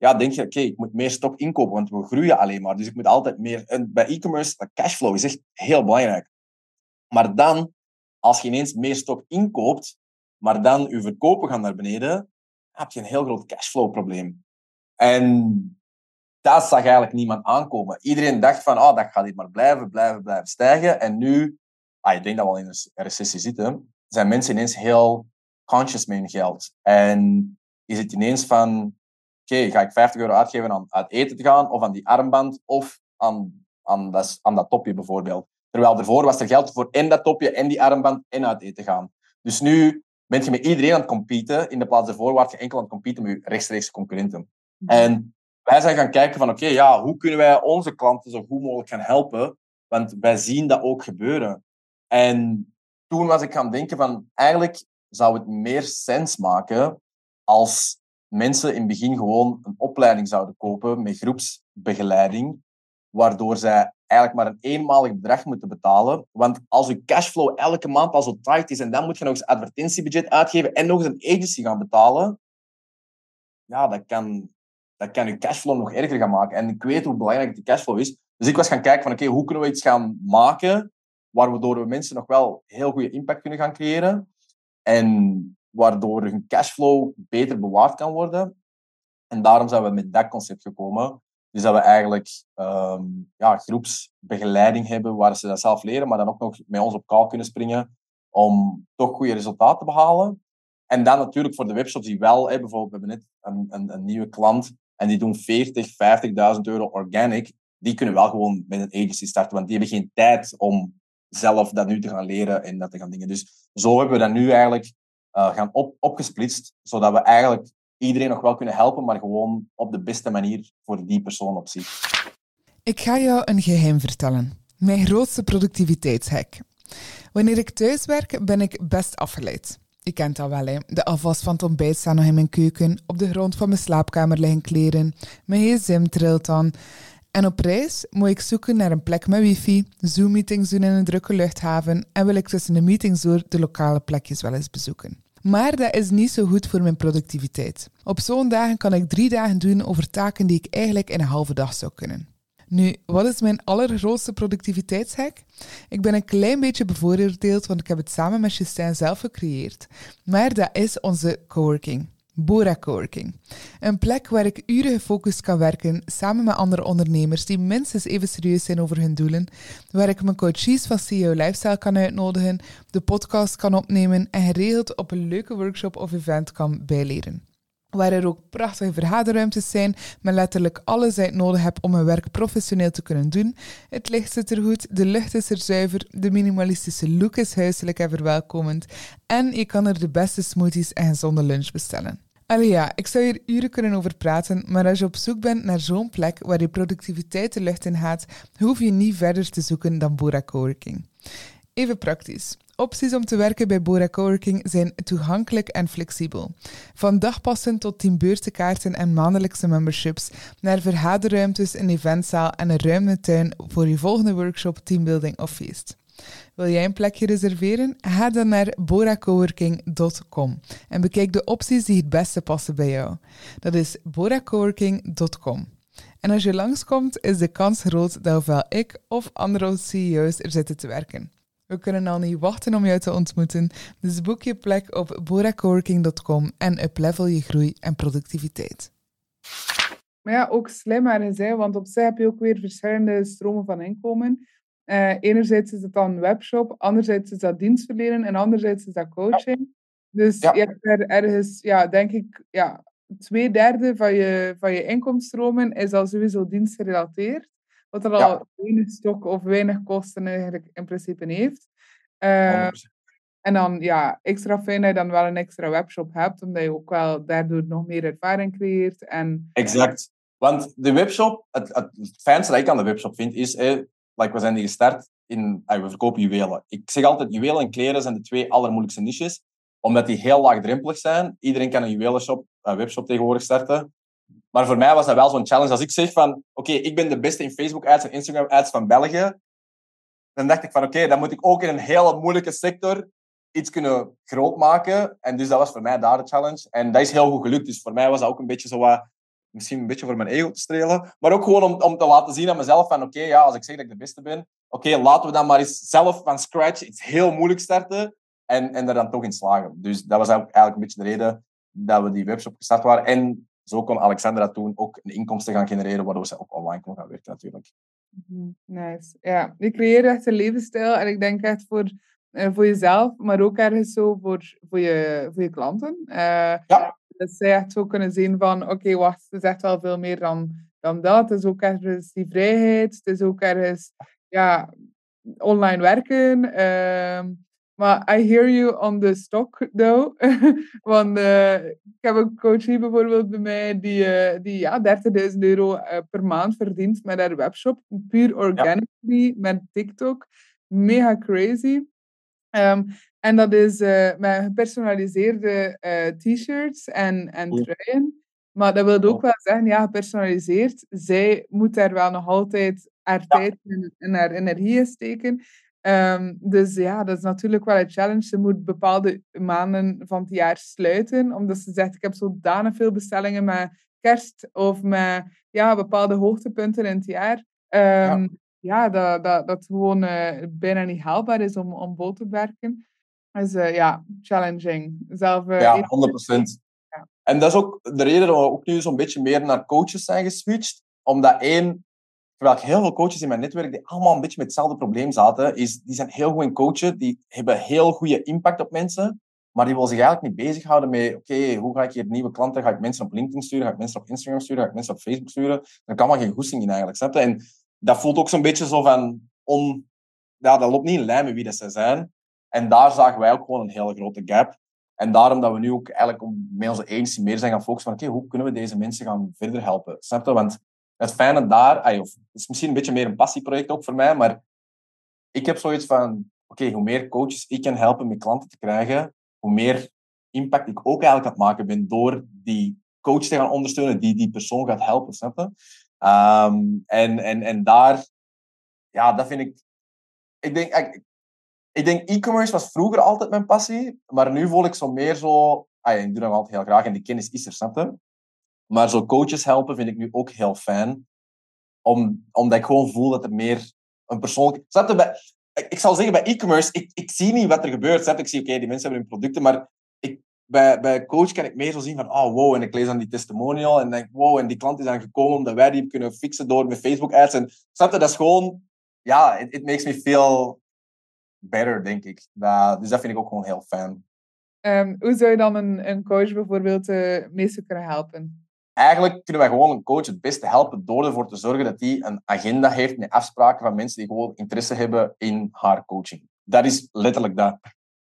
Speaker 1: ja, denk je, oké, ik moet meer stok inkopen, want we groeien alleen maar. Dus ik moet altijd meer... En bij e-commerce, cashflow is echt heel belangrijk. Maar dan, als je ineens meer stok inkoopt, maar dan je verkopen gaan naar beneden, heb je een heel groot cashflow-probleem. En dat zag eigenlijk niemand aankomen. Iedereen dacht van, oh, dat gaat hier maar blijven, blijven, blijven stijgen. En nu, ah, ik denk dat we al in een recessie zitten, zijn mensen ineens heel conscious met hun geld. En is het ineens van, oké, ga ik 50 euro uitgeven aan uit eten te gaan, of aan die armband, of aan, aan, dat, aan dat topje bijvoorbeeld. Terwijl ervoor was er geld voor en dat topje, en die armband, en uit eten gaan. Dus nu ben je met iedereen aan het competen, in de plaats ervoor waar je enkel aan het competen met je rechtstreeks concurrenten. En wij zijn gaan kijken van, oké, ja, hoe kunnen wij onze klanten zo goed mogelijk gaan helpen? Want wij zien dat ook gebeuren. En toen was ik gaan denken van eigenlijk zou het meer sens maken als mensen in het begin gewoon een opleiding zouden kopen met groepsbegeleiding, waardoor zij eigenlijk maar een eenmalig bedrag moeten betalen. Want als je cashflow elke maand al zo tight is en dan moet je nog eens advertentiebudget uitgeven en nog eens een agency gaan betalen, ja, dat kan, dat kan je cashflow nog erger gaan maken. En ik weet hoe belangrijk de cashflow is. Dus ik was gaan kijken van, oké, hoe kunnen we iets gaan maken waardoor we mensen nog wel heel goede impact kunnen gaan creëren. En waardoor hun cashflow beter bewaard kan worden. En daarom zijn we met dat concept gekomen. Dus dat we eigenlijk um, ja, groepsbegeleiding hebben waar ze dat zelf leren, maar dan ook nog met ons op call kunnen springen om toch goede resultaten te behalen. En dan natuurlijk voor de webshops die wel, hè, bijvoorbeeld, we hebben net een, een, een nieuwe klant en die doen 40, 50.000 euro organic. Die kunnen wel gewoon met een agency starten, want die hebben geen tijd om zelf dat nu te gaan leren en dat te gaan dingen. Dus zo hebben we dat nu eigenlijk uh, gaan op, opgesplitst, zodat we eigenlijk iedereen nog wel kunnen helpen, maar gewoon op de beste manier voor die persoon op zich.
Speaker 2: Ik ga jou een geheim vertellen. Mijn grootste productiviteitshack. Wanneer ik thuis werk, ben ik best afgeleid. Je kent dat wel, hè. De afwas van het ontbijt staat nog in mijn keuken. Op de grond van mijn slaapkamer liggen kleren. Mijn gsm trilt dan. En op reis moet ik zoeken naar een plek met wifi, Zoom-meetings doen in een drukke luchthaven en wil ik tussen de meetings door de lokale plekjes wel eens bezoeken. Maar dat is niet zo goed voor mijn productiviteit. Op zo'n dagen kan ik drie dagen doen over taken die ik eigenlijk in een halve dag zou kunnen. Nu, wat is mijn allergrootste productiviteitshack? Ik ben een klein beetje bevooroordeeld, want ik heb het samen met Justin zelf gecreëerd. Maar dat is onze coworking. Bora Coworking. Een plek waar ik uren gefocust kan werken samen met andere ondernemers die minstens even serieus zijn over hun doelen, waar ik mijn coaches van CEO Lifestyle kan uitnodigen, de podcast kan opnemen en geregeld op een leuke workshop of event kan bijleren. Waar er ook prachtige vergaderruimtes zijn, met letterlijk alles ik nodig heb om mijn werk professioneel te kunnen doen. Het licht zit er goed, de lucht is er zuiver, de minimalistische look is huiselijk en verwelkomend. En je kan er de beste smoothies en gezonde lunch bestellen. Allee ja, ik zou hier uren kunnen over praten, maar als je op zoek bent naar zo'n plek waar je productiviteit de lucht in gaat, hoef je niet verder te zoeken dan Bora Coworking. Even praktisch. Opties om te werken bij Bora Coworking zijn toegankelijk en flexibel. Van dagpassen tot teambeurtenkaarten en maandelijkse memberships, naar vergaderruimtes, een eventzaal en een ruime tuin voor je volgende workshop, teambuilding of feest. Wil jij een plekje reserveren? Ga dan naar boracoworking.com en bekijk de opties die het beste passen bij jou. Dat is boracoworking.com. En als je langskomt, is de kans groot dat ofwel ik of andere CEO's er zitten te werken. We kunnen al niet wachten om jou te ontmoeten, dus boek je plek op boracoworking.com en uplevel je groei en productiviteit. Maar ja, ook slimmer gezegd, want op zich heb je ook weer verschillende stromen van inkomen. Uh, enerzijds is het dan een webshop, anderzijds is dat dienstverlenen en anderzijds is dat coaching. Dus je hebt er ergens, ja, denk ik, ja, twee derde van je, van je inkomenstromen is al sowieso dienstgerelateerd. Wat er al weinig stok of weinig kosten eigenlijk in principe heeft. Uh, en dan, ja, extra fijn dat je dan wel een extra webshop hebt, omdat je ook wel daardoor nog meer ervaring creëert. En,
Speaker 1: exact. Want de webshop, het, het, fijnste dat ik aan de webshop vind, is, we zijn die gestart in, we verkopen juwelen. Ik zeg altijd, juwelen en kleren zijn de twee allermoeilijkste niches, omdat die heel laagdrempelig zijn. Iedereen kan een juwelenshop, een webshop tegenwoordig starten. Maar voor mij was dat wel zo'n challenge. Als ik zeg van, oké, ik ben de beste in Facebook-ads en Instagram-ads van België, dan dacht ik van, oké, dan moet ik ook in een hele moeilijke sector iets kunnen groot maken. En dus dat was voor mij daar de challenge. En dat is heel goed gelukt. Dus voor mij was dat ook een beetje zo wat misschien een beetje voor mijn ego te strelen, maar ook gewoon om, om te laten zien aan mezelf van oké, ja, als ik zeg dat ik de beste ben, oké, laten we dan maar eens zelf van scratch iets heel moeilijk starten en, en er dan toch in slagen. Dus dat was eigenlijk een beetje de reden dat we die webshop gestart waren. En zo kon Alexandra toen ook een inkomsten gaan genereren, waardoor ze ook online kon gaan werken natuurlijk.
Speaker 2: Mhm, nice. Ja, je creëert echt een levensstijl en ik denk echt voor, uh, voor jezelf, maar ook ergens zo voor, voor, je, voor je klanten. Uh, ja dat zij echt zo kunnen zien van, oké, wacht, het is echt wel veel meer dan, dan dat. Het is ook ergens die vrijheid, het is ook ergens, ja, online werken. Uh, maar I hear you on the stock, though. Want uh, ik heb een coach hier bijvoorbeeld bij mij die, uh, die ja, 30.000 euro per maand verdient met haar webshop. Puur organically, ja. met TikTok. Mega crazy. Um, en dat is uh, met gepersonaliseerde uh, t-shirts en, en truien. Maar dat wil ook wel zeggen, ja, gepersonaliseerd. Zij moet daar wel nog altijd haar tijd en, haar energie in steken. Um, dus ja, dat is natuurlijk wel een challenge. Ze moet bepaalde maanden van het jaar sluiten, omdat ze zegt, ik heb zodanig veel bestellingen met kerst of met ja, bepaalde hoogtepunten in het jaar. Um, ja. Ja, dat, dat, dat gewoon uh, bijna niet haalbaar is om, om vol te werken is uh, ja, challenging. Zelf, uh,
Speaker 1: ja, 100%. Ja. En dat is ook de reden dat we ook nu zo'n beetje meer naar coaches zijn geswitcht. Omdat één, terwijl ik heel veel coaches in mijn netwerk die allemaal een beetje met hetzelfde probleem zaten, is die zijn heel goed in coachen, die hebben heel goede impact op mensen, maar die willen zich eigenlijk niet bezighouden met, oké, hoe ga ik hier nieuwe klanten, ga ik mensen op LinkedIn sturen, ga ik mensen op Instagram sturen, ga ik mensen op Facebook sturen? Daar kan maar geen goesting in eigenlijk, snap je? En dat voelt ook zo'n beetje zo van, on, ja, dat loopt niet in lijn met wie dat ze zijn. En daar zagen wij ook gewoon een hele grote gap. En daarom dat we nu ook eigenlijk met onze agency meer zijn gaan focussen van oké, hoe kunnen we deze mensen gaan verder helpen? Snap je? Want het fijne daar, het is misschien een beetje meer een passieproject ook voor mij, maar ik heb zoiets van, oké, hoe meer coaches ik kan helpen met klanten te krijgen, hoe meer impact ik ook eigenlijk aan het maken ben door die coach te gaan ondersteunen, die die persoon gaat helpen, snap je? Um, en, en, en daar, ja, dat vind ik, ik denk, ik denk e-commerce was vroeger altijd mijn passie, maar nu voel ik zo meer zo... Ah, ja, ik doe dat altijd heel graag en die kennis is er, snap? Maar zo coaches helpen vind ik nu ook heel fijn. Om, omdat ik gewoon voel dat er meer een persoonlijk... Snap je, bij, ik zal zeggen, bij e-commerce, ik, ik zie niet wat er gebeurt. Snap? Ik zie, oké, die mensen hebben hun producten, maar ik, bij, bij coach kan ik zo zien van, oh wow, en ik lees dan die testimonial en denk, wow, en die klant is dan gekomen omdat wij die kunnen fixen door met Facebook ads. En snap je, dat is gewoon, ja, it, it makes me feel better, denk ik. Dat, dus dat vind ik ook gewoon heel fijn.
Speaker 2: Um, hoe zou je dan een, een coach bijvoorbeeld uh, kunnen helpen?
Speaker 1: Eigenlijk kunnen wij gewoon een coach het beste helpen door ervoor te zorgen dat hij een agenda heeft met afspraken van mensen die gewoon interesse hebben in haar coaching. Dat is letterlijk dat.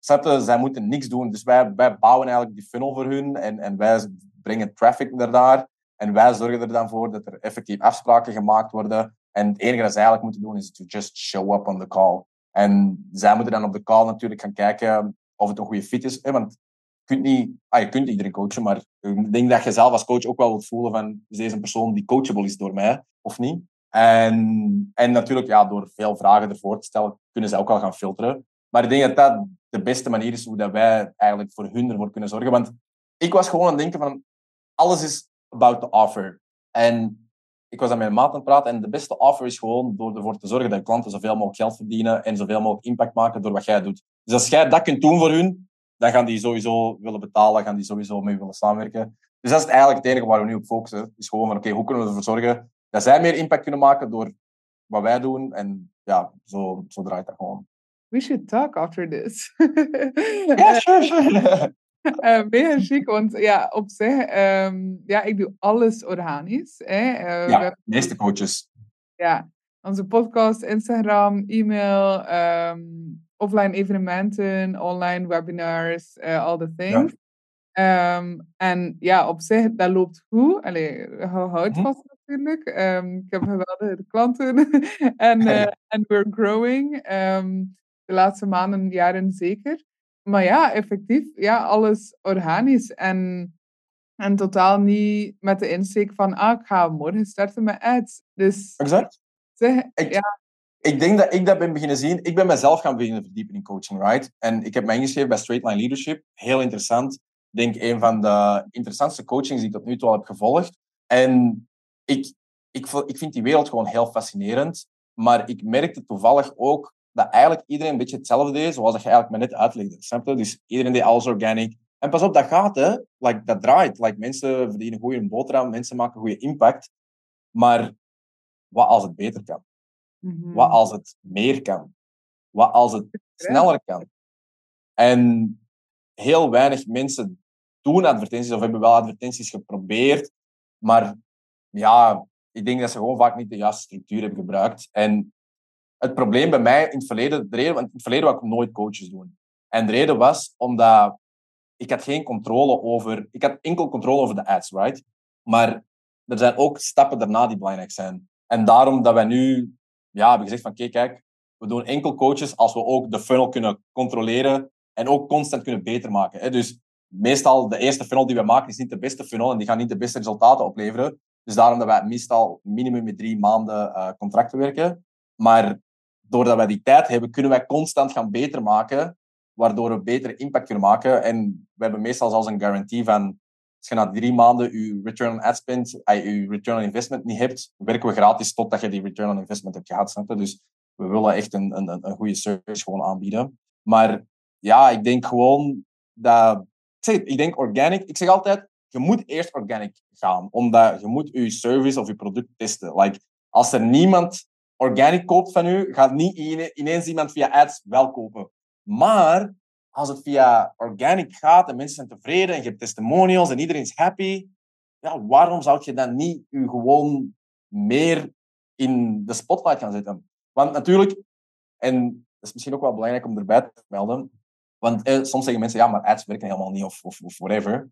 Speaker 1: Zetten, zij moeten niks doen. Dus wij, wij bouwen eigenlijk die funnel voor hun en, en wij brengen traffic naar daar. En wij zorgen er dan voor dat er effectief afspraken gemaakt worden. En het enige dat zij eigenlijk moeten doen is to just show up on the call. En zij moeten dan op de call natuurlijk gaan kijken of het een goede fit is. Want je kunt, niet, ah, je kunt iedereen coachen, maar ik denk dat je zelf als coach ook wel wilt voelen van is deze persoon die coachable is door mij of niet. En, en natuurlijk, ja, door veel vragen ervoor te stellen, kunnen ze ook wel gaan filteren. Maar ik denk dat dat de beste manier is hoe dat wij eigenlijk voor hun ervoor kunnen zorgen. Want ik was gewoon aan het denken van, alles is about the offer. En ik was aan mijn maat aan het praten en de beste offer is gewoon door ervoor te zorgen dat klanten zoveel mogelijk geld verdienen en zoveel mogelijk impact maken door wat jij doet. Dus als jij dat kunt doen voor hun, dan gaan die sowieso willen betalen, gaan die sowieso mee willen samenwerken. Dus dat is eigenlijk het enige waar we nu op focussen. Is gewoon van, oké, hoe kunnen we ervoor zorgen dat zij meer impact kunnen maken door wat wij doen. En ja, zo, zo draait dat gewoon.
Speaker 2: We should talk after this.
Speaker 1: Ja, sure, sure.
Speaker 2: Uh, mega chic, want ja, op zich, um, ja, ik doe alles organisch. Hè.
Speaker 1: Uh, ja, de meeste coaches.
Speaker 2: Ja, onze podcast, Instagram, e-mail, um, offline evenementen, online webinars, uh, all the things. Ja. Um, en ja, op zich, dat loopt goed. Allee, houdt hm. vast natuurlijk. Um, ik heb geweldige klanten en uh, we're growing. De laatste maanden, jaren zeker. Maar ja, effectief, ja, alles organisch. En, en totaal niet met de insteek van, ah, ik ga morgen starten met ads. Dus,
Speaker 1: exact.
Speaker 2: Zeg, ik, ja.
Speaker 1: ik denk dat ik dat ben beginnen zien. Ik ben mezelf gaan beginnen verdiepen in coaching, right? En ik heb me ingeschreven bij Straight Line Leadership. Heel interessant. Ik denk een van de interessantste coachings die ik tot nu toe al heb gevolgd. En ik, ik, ik vind die wereld gewoon heel fascinerend. Maar ik merkte toevallig ook dat eigenlijk iedereen een beetje hetzelfde deed, zoals dat je eigenlijk maar net uitlegde. Snap Dus iedereen deed alles organic. En pas op, dat gaat, hè. Like, dat draait. Like, mensen verdienen goede boterham, mensen maken goede impact. Maar wat als het beter kan?
Speaker 2: Mhm.
Speaker 1: Wat als het meer kan? Wat als het sneller kan? En heel weinig mensen doen advertenties of hebben wel advertenties geprobeerd. Maar ja, ik denk dat ze gewoon vaak niet de juiste structuur hebben gebruikt. En het probleem bij mij in het verleden, de reden, in het verleden wou ik nooit coaches doen. En de reden was omdat ik had geen controle over, ik had enkel controle over de ads, right? Maar er zijn ook stappen daarna die belangrijk zijn. En daarom dat wij nu ja, hebben gezegd van, kijk, kijk, we doen enkel coaches als we ook de funnel kunnen controleren en ook constant kunnen beter maken. Dus meestal de eerste funnel die we maken is niet de beste funnel en die gaan niet de beste resultaten opleveren. Dus daarom dat wij meestal minimum met drie maanden uh, contracten werken. Maar doordat wij die tijd hebben, kunnen wij constant gaan beter maken, waardoor we betere impact kunnen maken. En we hebben meestal zelfs een garantie van, als je na drie maanden je return on ad spend, je return on investment niet hebt, werken we gratis totdat je die return on investment hebt gehad. Dus we willen echt een, een, een goede service gewoon aanbieden. Maar ja, ik denk gewoon dat... Ik, zeg, ik denk organic. Ik zeg altijd, je moet eerst organic gaan. Omdat je moet je service of je product testen. Like, als er niemand organic koopt van u, gaat niet ineens iemand via ads wel kopen. Maar als het via organic gaat en mensen zijn tevreden en je hebt testimonials en iedereen is happy, ja, waarom zou je dan niet u gewoon meer in de spotlight gaan zetten? Want natuurlijk, en dat is misschien ook wel belangrijk om erbij te melden, want eh, soms zeggen mensen, ja, maar ads werken helemaal niet of, of whatever.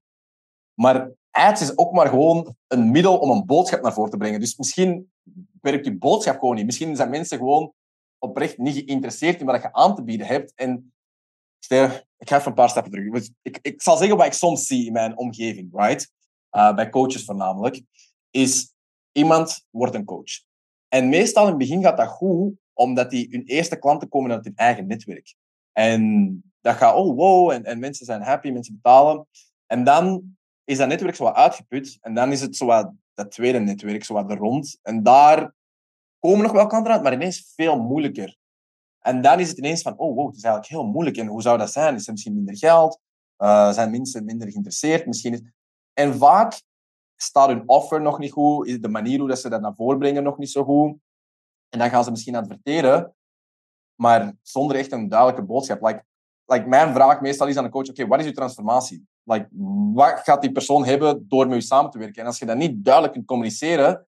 Speaker 1: Maar ads is ook maar gewoon een middel om een boodschap naar voren te brengen. Dus misschien werkt je boodschap gewoon niet. Misschien zijn mensen gewoon oprecht niet geïnteresseerd in wat je aan te bieden hebt. En stel, ik ga even een paar stappen terug. Ik, ik zal zeggen wat ik soms zie in mijn omgeving, right? Uh, bij coaches voornamelijk, is iemand wordt een coach. En meestal in het begin gaat dat goed, omdat die hun eerste klanten komen uit hun eigen netwerk. En dat gaat, oh wow, en, en mensen zijn happy, mensen betalen. En dan is dat netwerk zo uitgeput. En dan is het zo wat dat tweede netwerk, zo wat er rond. En daar komen nog wel klanten uit, maar ineens veel moeilijker. En dan is het ineens van, oh wow, het is eigenlijk heel moeilijk. En hoe zou dat zijn? Is er misschien minder geld? Uh, zijn mensen minder geïnteresseerd? Misschien is... En vaak staat hun offer nog niet goed, is de manier hoe dat ze dat naar voren brengen nog niet zo goed. En dan gaan ze misschien adverteren, maar zonder echt een duidelijke boodschap. Like, like mijn vraag meestal is aan de coach, oké, wat is je transformatie? Like, wat gaat die persoon hebben door met je samen te werken? En als je dat niet duidelijk kunt communiceren,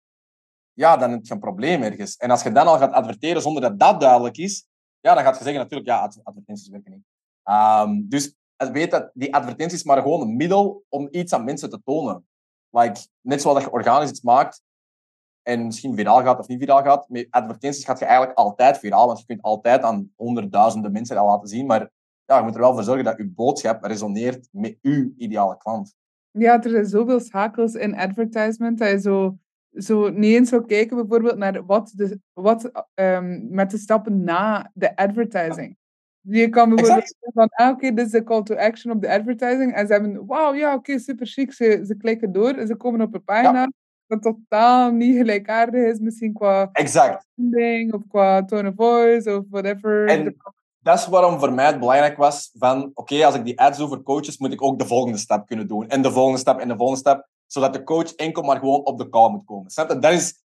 Speaker 1: ja, dan heb je een probleem ergens. En als je dan al gaat adverteren zonder dat dat duidelijk is, ja, dan gaat je zeggen natuurlijk, ja, advertenties werken niet. Um, dus weet dat die advertenties maar gewoon een middel om iets aan mensen te tonen. Like, net zoals je organisch iets maakt en misschien viraal gaat of niet viraal gaat, met advertenties gaat je eigenlijk altijd viraal, want je kunt altijd aan honderdduizenden mensen dat laten zien, maar ja, je moet er wel voor zorgen dat je boodschap resoneert met uw ideale klant.
Speaker 2: Ja, er zijn zoveel schakels in advertisement dat je zo, zo niet eens zou kijken bijvoorbeeld naar wat, de, wat um, met de stappen na de advertising. Je kan bijvoorbeeld zeggen van, ah, oké, dit is de call to action op de advertising. En ze hebben, wauw, ja, oké, super chic. Ze, ze klikken door en ze komen op een pagina dat totaal niet gelijkaardig is. Misschien qua
Speaker 1: exact.
Speaker 2: of qua tone of voice of whatever.
Speaker 1: En dat is waarom voor mij het belangrijk was van, oké, als ik die ads doe voor coaches, moet ik ook de volgende stap kunnen doen. En de volgende stap en de volgende stap. Zodat de coach enkel maar gewoon op de call moet komen. Snap? Dat is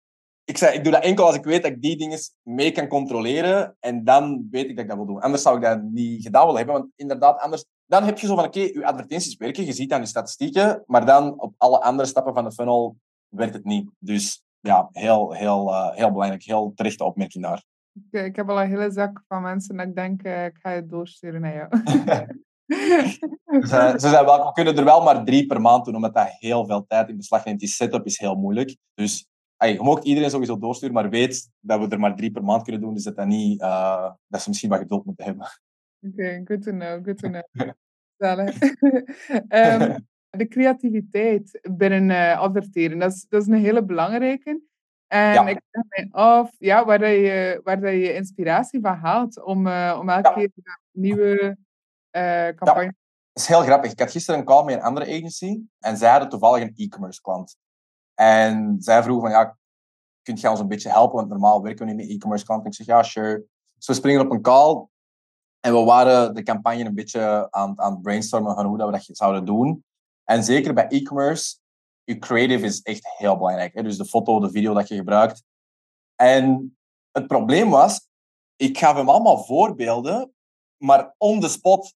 Speaker 1: ik, zei, ik doe dat enkel als ik weet dat ik die dingen mee kan controleren. En dan weet ik dat ik dat wil doen. Anders zou ik dat niet gedaan willen hebben. Want inderdaad, anders... Dan heb je zo van, oké, je advertenties werken. Je ziet aan je statistieken. Maar dan op alle andere stappen van de funnel werkt het niet. Dus ja, heel, heel, uh, heel belangrijk. Heel terechte opmerking daar.
Speaker 2: Ik, ik heb al een hele zak van mensen dat ik denk, uh, ik ga het doorsturen naar jou.
Speaker 1: ze, ze zijn wel, we kunnen er wel maar drie per maand doen, omdat dat heel veel tijd in beslag neemt. Die setup is heel moeilijk. Dus je mag iedereen sowieso doorsturen, maar weet dat we er maar drie per maand kunnen doen. Dus dat, dat, niet, uh, dat ze misschien wat geduld moeten hebben.
Speaker 2: Oké, okay, good to know, good to know. um, de creativiteit binnen uh, adverteren, dat is, dat is een hele belangrijke. En ja. ik vraag mij af ja, waar, dat je, waar dat je inspiratie van haalt om, uh, om elke ja. keer een nieuwe uh, campagne... Ja.
Speaker 1: Dat is heel grappig. Ik had gisteren een call met een andere agency en zij hadden toevallig een e-commerce klant. En zij vroeg van, ja, kunt je ons een beetje helpen? Want normaal werken we niet met e-commerce klanten. Ik zeg, ja, sure. Dus we springen op een call. En we waren de campagne een beetje aan, aan het brainstormen van hoe dat we dat zouden doen. En zeker bij e-commerce, je creative is echt heel belangrijk. Hè? Dus de foto, de video dat je gebruikt. En het probleem was, ik gaf hem allemaal voorbeelden, maar on the spot.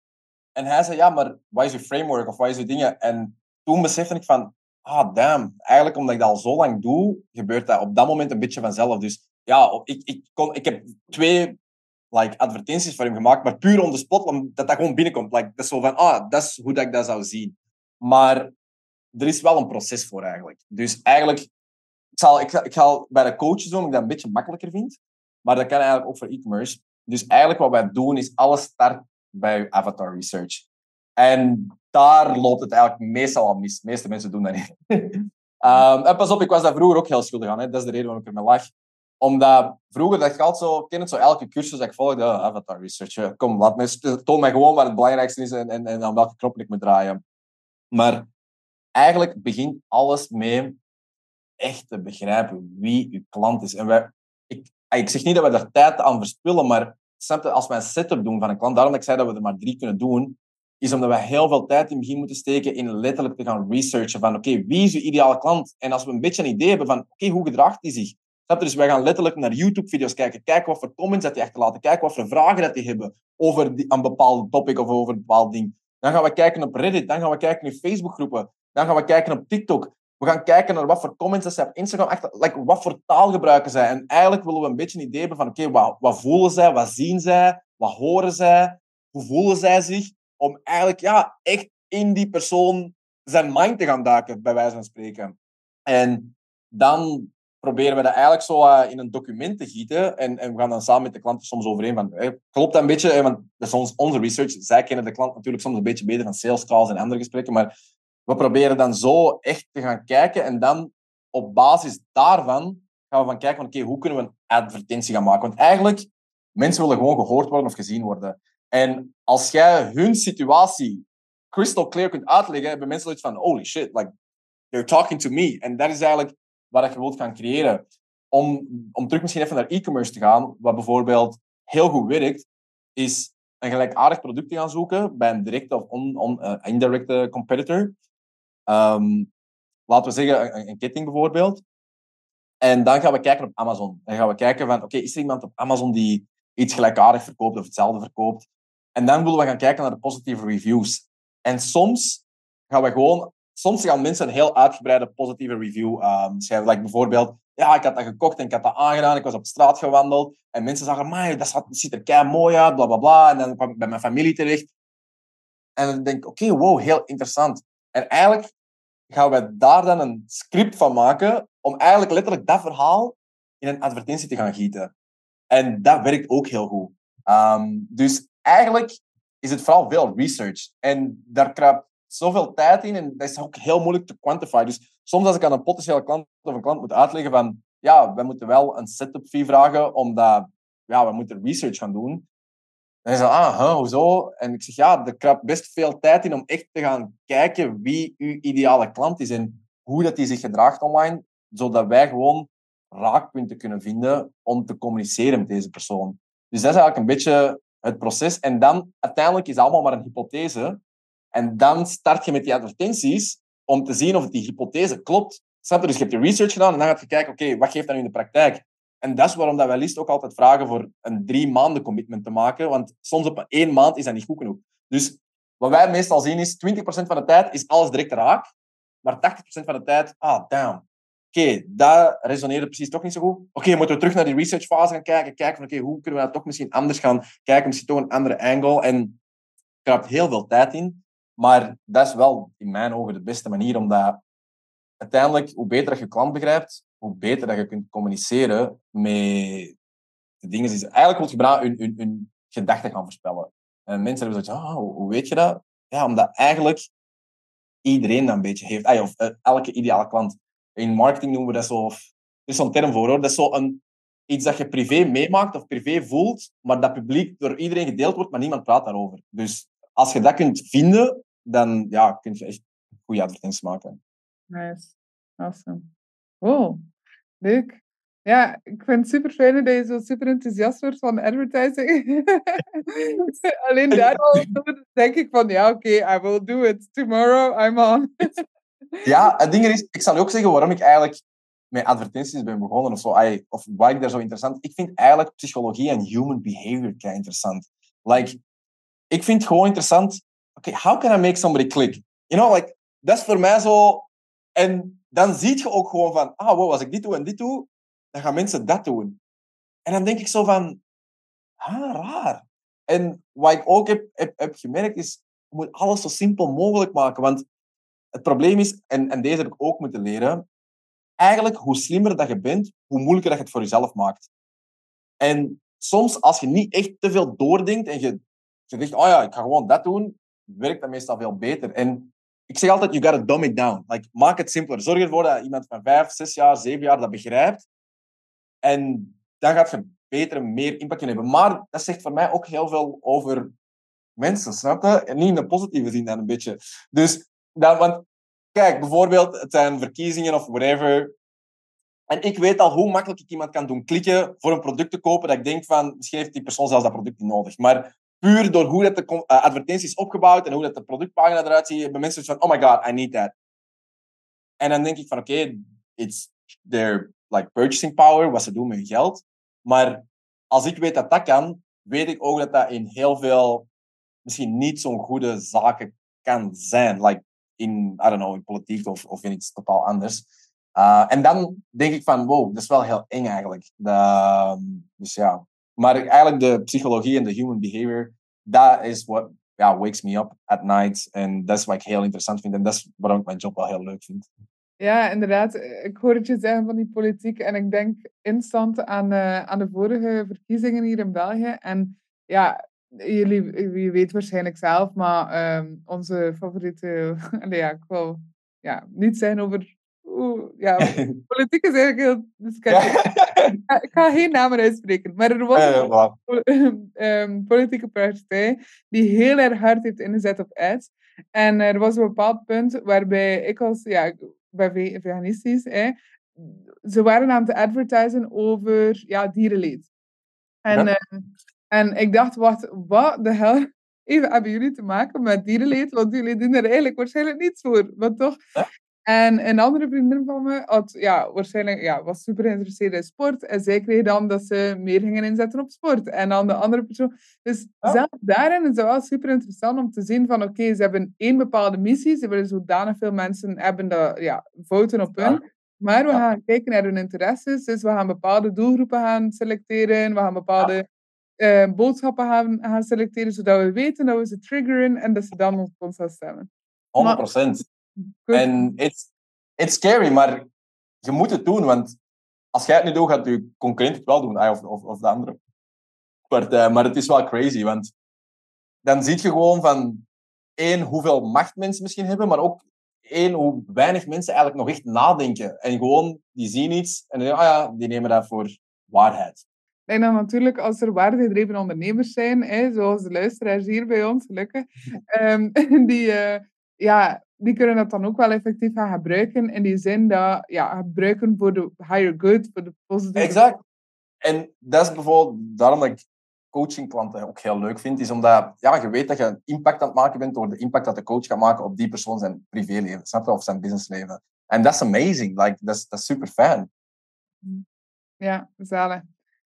Speaker 1: En hij zei, ja, maar wat is je framework of wat is je dingen? En toen besefte ik van, ah, damn. Eigenlijk omdat ik dat al zo lang doe, gebeurt dat op dat moment een beetje vanzelf. Dus ja, ik, ik, kon, ik heb twee like, advertenties voor hem gemaakt, maar puur on the spot, omdat dat gewoon binnenkomt. Like, dat is zo van, ah, dat is hoe dat ik dat zou zien. Maar er is wel een proces voor eigenlijk. Dus eigenlijk, ik zal, ik, ik ga bij de coaches doen, omdat ik dat een beetje makkelijker vind. Maar dat kan eigenlijk ook voor e-commerce. Dus eigenlijk wat wij doen, is alles start bij avatar research. En daar loopt het eigenlijk meestal al mis. De meeste mensen doen dat niet. um, en pas op, ik was daar vroeger ook heel schuldig aan. Hè. Dat is de reden waarom ik ermee lag. Omdat vroeger, dat geldt zo, ken het zo, elke cursus dat ik volgde, oh, avatar research. Kom, laat me, toon mij gewoon wat het belangrijkste is en, en, en aan welke knop ik moet draaien. Maar eigenlijk begint alles mee echt te begrijpen wie uw klant is. En wij, ik, ik zeg niet dat we daar tijd aan verspillen, maar als wij een setup doen van een klant, daarom dat ik zei dat we er maar drie kunnen doen, is omdat we heel veel tijd in het begin moeten steken in letterlijk te gaan researchen van oké, wie is uw ideale klant? En als we een beetje een idee hebben van oké, hoe gedraagt hij zich? Dus wij gaan letterlijk naar YouTube-video's kijken, kijken wat voor comments dat die achterlaten, kijken wat voor vragen dat die hebben over die, een bepaald topic of over een bepaald ding. Dan gaan we kijken op Reddit, dan gaan we kijken in Facebookgroepen, dan gaan we kijken op TikTok. We gaan kijken naar wat voor comments ze op Instagram achter, like, wat voor taal gebruiken zij. En eigenlijk willen we een beetje een idee hebben van oké, wat, wat voelen zij, wat zien zij, wat horen zij, hoe voelen zij zich? om eigenlijk ja, echt in die persoon zijn mind te gaan duiken, bij wijze van spreken. En dan proberen we dat eigenlijk zo uh, in een document te gieten. En, en we gaan dan samen met de klanten soms overeen van, klopt dat een beetje? want dat is ons, onze research. Zij kennen de klant natuurlijk soms een beetje beter van sales calls en andere gesprekken. Maar we proberen dan zo echt te gaan kijken. En dan op basis daarvan gaan we van kijken van, oké, hoe kunnen we een advertentie gaan maken? Want eigenlijk, mensen willen gewoon gehoord worden of gezien worden. En als jij hun situatie crystal clear kunt uitleggen, hebben mensen zoiets van, holy shit, like, they're talking to me. En dat is eigenlijk wat je wilt gaan creëren. Om, om terug misschien even naar e-commerce te gaan, wat bijvoorbeeld heel goed werkt, is een gelijkaardig product te gaan zoeken bij een directe of on, uh, indirecte competitor. Um, laten we zeggen, een, een, ketting bijvoorbeeld. En dan gaan we kijken op Amazon. Dan gaan we kijken van, oké, is er iemand op Amazon die iets gelijkaardig verkoopt of hetzelfde verkoopt? En dan willen we gaan kijken naar de positieve reviews. En soms gaan we gewoon... Soms gaan mensen een heel uitgebreide positieve review um, schrijven. Like bijvoorbeeld, ja, ik had dat gekocht en ik had dat aangedaan. Ik was op straat gewandeld. En mensen zeggen, maar dat ziet er kei mooi uit, bla bla bla. En dan kwam ik bij mijn familie terecht. En dan denk ik, oké, wow, heel interessant. En eigenlijk gaan we daar dan een script van maken om eigenlijk letterlijk dat verhaal in een advertentie te gaan gieten. En dat werkt ook heel goed. Um, dus eigenlijk is het vooral veel research. En daar kruipt zoveel tijd in en dat is ook heel moeilijk te quantifieren. Dus soms als ik aan een potentiële klant of een klant moet uitleggen van ja, we moeten wel een setup fee vragen omdat ja, we moeten research gaan doen. Dan is ze ah, hoezo? En ik zeg, ja, er kruipt best veel tijd in om echt te gaan kijken wie uw ideale klant is en hoe dat die zich gedraagt online, zodat wij gewoon raakpunten kunnen vinden om te communiceren met deze persoon. Dus dat is eigenlijk een beetje het proces. En dan, uiteindelijk is het allemaal maar een hypothese. En dan start je met die advertenties om te zien of die hypothese klopt. Snap je? Dus je hebt je research gedaan en dan gaat je kijken, oké, wat geeft dat nu in de praktijk? En dat is waarom dat wij liefst ook altijd vragen voor een drie maanden commitment te maken. Want soms op één maand is dat niet goed genoeg. Dus wat wij meestal zien is, 20% van de tijd is alles direct raak. Maar 80% van de tijd, ah, damn. Oké, dat resoneerde precies toch niet zo goed. Oké, moeten we terug naar die research fase gaan kijken. Kijken van, oké, hoe kunnen we dat toch misschien anders gaan kijken? Misschien toch een andere angle. En hebt heel veel tijd in. Maar dat is wel in mijn ogen de beste manier, omdat uiteindelijk, hoe beter je klant begrijpt, hoe beter dat je kunt communiceren met de dingen. Die eigenlijk wil je hun, gedachten gaan voorspellen. En mensen hebben zoiets oh, hoe weet je dat? Ja, omdat eigenlijk iedereen dat een beetje heeft. Of uh, elke ideale klant. In marketing noemen we dat zo... Er is zo'n term voor, hoor. Dat is zo een, iets dat je privé meemaakt of privé voelt, maar dat publiek door iedereen gedeeld wordt, maar niemand praat daarover. Dus als je dat kunt vinden, dan ja, kun je echt goede advertenties maken.
Speaker 2: Nice. Awesome. Oh, leuk. Ja, ik vind het super fijn dat je zo super enthousiast wordt van advertising. Alleen daarom denk ik van, ja, oké, okay, I will do it. Tomorrow I'm on.
Speaker 1: ja, het ding is, ik zal je ook zeggen waarom ik eigenlijk met advertenties ben begonnen of zo. Of wat ik daar zo interessant... Ik vind eigenlijk psychologie en human behavior kei interessant. Like, ik vind het gewoon interessant okay, how can I make somebody click? You know, like, dat is voor mij zo... En dan zie je ook gewoon van, ah, wow, als ik dit doe en dit doe, dan gaan mensen dat doen. En dan denk ik zo van, ah, raar. En wat ik ook heb, heb, gemerkt is, je moet alles zo simpel mogelijk maken. Want het probleem is, en, en deze heb ik ook moeten leren, eigenlijk hoe slimmer dat je bent, hoe moeilijker dat je het voor jezelf maakt. En soms, als je niet echt te veel doordenkt en je, je zegt, oh ja, ik ga gewoon dat doen, werkt dat meestal veel beter. En ik zeg altijd, you gotta dumb it down. Like, maak het simpeler. Zorg ervoor dat iemand van vijf, zes jaar, zeven jaar dat begrijpt. En dan gaat je beter meer impact hebben. Maar dat zegt voor mij ook heel veel over mensen, snap je? En niet in de positieve zin dan een beetje. Dus, want kijk, bijvoorbeeld, het zijn verkiezingen of whatever. En ik weet al hoe makkelijk ik iemand kan doen klikken voor een product te kopen, dat ik denk van, misschien heeft die persoon zelfs dat product niet nodig. Maar puur door hoe dat de uh, advertentie is opgebouwd en hoe dat de productpagina eruit ziet, hebben mensen van, oh my god, I need that. En dan denk ik van, oké, it's their like, purchasing power, wat ze doen met geld. Maar als ik weet dat dat kan, weet ik ook dat dat in heel veel, misschien niet zo'n goede zaken kan zijn. Like in, I don't know, in politiek of, of in iets totaal anders. Uh, en dan denk ik van, wow, dat is wel heel eng eigenlijk. De, dus ja, maar eigenlijk de psychologie en de human behavior, dat is wat ja, wakes me up at night. En dat is wat ik heel interessant vind. En dat is waarom ik mijn job wel heel leuk vind.
Speaker 2: Ja, inderdaad. Ik hoor het je zeggen van die politiek. En ik denk instant aan, uh, aan de vorige verkiezingen hier in België. En ja, jullie, je weet waarschijnlijk zelf, maar um, onze favoriete... ja, ik wil ja, niet zijn over ja, politiek is eigenlijk heel... Dus ik, ga, ik ga geen namen uitspreken. Maar er was een um, politieke partij die heel erg hard heeft ingezet op ads. En er was een bepaald punt waarbij ik als... Ja, ik ben veganistisch. Hè, ze waren aan het advertisen over ja, dierenleed. En, ja. uh, en ik dacht, wat, wat de hel even hebben jullie te maken met dierenleed? Want jullie doen er eigenlijk waarschijnlijk niets voor. Maar toch? Ja. En een andere vriendin van me had, ja, waarschijnlijk, ja, was super geïnteresseerd in sport. En zij kreeg dan dat ze meer gingen inzetten op sport. En dan de andere persoon. Dus ja. zelfs daarin is het wel super interessant om te zien van, oké, ze hebben één bepaalde missie. Ze willen zodanig veel mensen hebben dat, ja, fouten op hun. Maar we gaan kijken naar hun interesses. Dus we gaan bepaalde doelgroepen gaan selecteren. We gaan bepaalde uh, boodschappen gaan, gaan selecteren, zodat we weten dat we ze triggeren en dat ze dan ons ons stemmen.
Speaker 1: 100 procent. En it's, it's scary, maar je moet het doen, want als jij het niet doet, gaat je concurrent het wel doen, of, of, of de andere. Maar, uh, maar het is wel crazy, want dan zie je gewoon van één, hoeveel macht mensen misschien hebben, maar ook één, hoe weinig mensen eigenlijk nog echt nadenken. En gewoon, die zien iets en ah ja, die nemen dat voor waarheid.
Speaker 2: En dan natuurlijk, als er waardegedreven ondernemers zijn, hè, zoals de luisteraars hier bij ons, gelukkig, um, die, uh, ja, die kunnen dat dan ook wel effectief gaan gebruiken. In die zin dat, ja, gebruiken voor de higher good, voor de positieve...
Speaker 1: Exact. En dat is bijvoorbeeld daarom dat ik coachingklanten ook heel leuk vind, is omdat ja, je weet dat je een impact aan het maken bent door de impact dat de coach gaat maken op die persoon zijn privéleven, snap je? Of zijn businessleven. En dat is amazing. Like, dat is super fijn.
Speaker 2: Ja, zalig.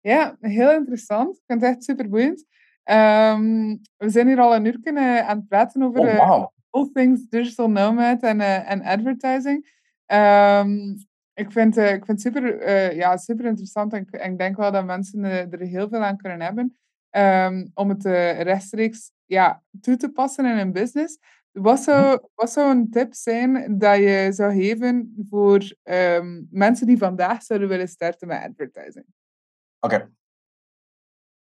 Speaker 2: Ja, heel interessant. Ik vind het echt super boeiend. Um, we zijn hier al een uur uh, aan het praten over oh, wow. Uh, all things digital nomad en, uh, en advertising. Um, ik vind, uh, ik vind het super, uh, ja, super interessant en ik, en ik denk wel dat mensen uh, er heel veel aan kunnen hebben um, om het rechtstreeks ja, toe te passen in een business. Wat zou, mhm. wat zou een tip zijn dat je zou geven voor um, mensen die vandaag zouden willen starten met advertising?
Speaker 1: Oké. Okay.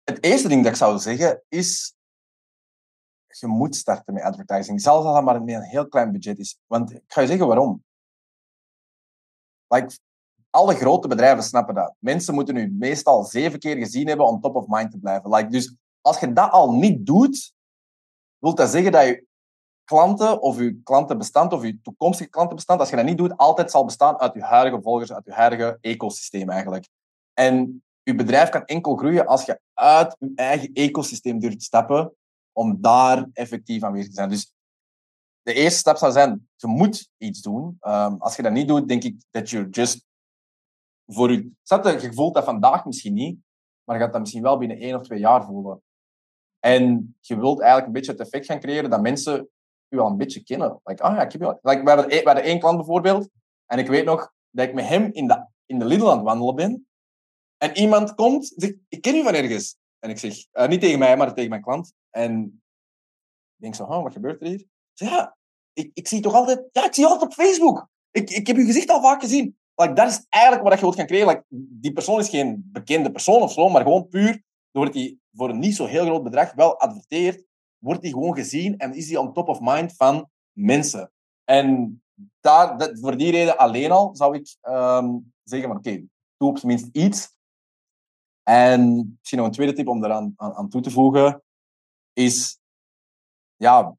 Speaker 1: Het eerste ding dat ik zou zeggen is, je moet starten met advertising. Zelfs als het maar met een heel klein budget is. Want ik ga je zeggen waarom. Like, alle grote bedrijven snappen dat. Mensen moeten u meestal zeven keer gezien hebben om top of mind te blijven. Like, dus als je dat al niet doet, wil dat zeggen dat je klanten of je klantenbestand of je toekomstige klantenbestand, als je dat niet doet, altijd zal bestaan uit je huidige volgers, uit je huidige ecosysteem eigenlijk. En je bedrijf kan enkel groeien als je uit je eigen ecosysteem durft stappen om daar effectief aanwezig te zijn. Dus de eerste stap zou zijn, je moet iets doen. Um, als je dat niet doet, denk ik dat je just voor je... Je, voelt dat vandaag misschien niet, maar je gaat dat misschien wel binnen één of twee jaar voelen. En je wilt eigenlijk een beetje het effect gaan creëren dat mensen je wel een beetje kennen. Like, ah ja, ik heb je like, we, hadden, we hadden één klant bijvoorbeeld, en ik weet nog dat ik met hem in de, in de Lidl aan het wandelen ben. En iemand komt zegt, ik ken u van ergens. En ik zeg, uh, niet tegen mij, maar tegen mijn klant. En ik denk zo, wat gebeurt er hier? ja, ik, ik zie toch altijd, ja, ik zie je altijd op Facebook. Ik, ik heb je gezicht al vaak gezien. Like, dat is eigenlijk wat je wilt gaan creëren. Like, die persoon is geen bekende persoon of zo, maar gewoon puur doordat hij voor een niet zo heel groot bedrag wel adverteert, wordt hij gewoon gezien en is hij on top of mind van mensen. En daar, dat, voor die reden alleen al zou ik um, zeggen van oké, doe op zijn minst iets. En misschien nog een tweede tip om eraan aan, aan toe te voegen, is ja,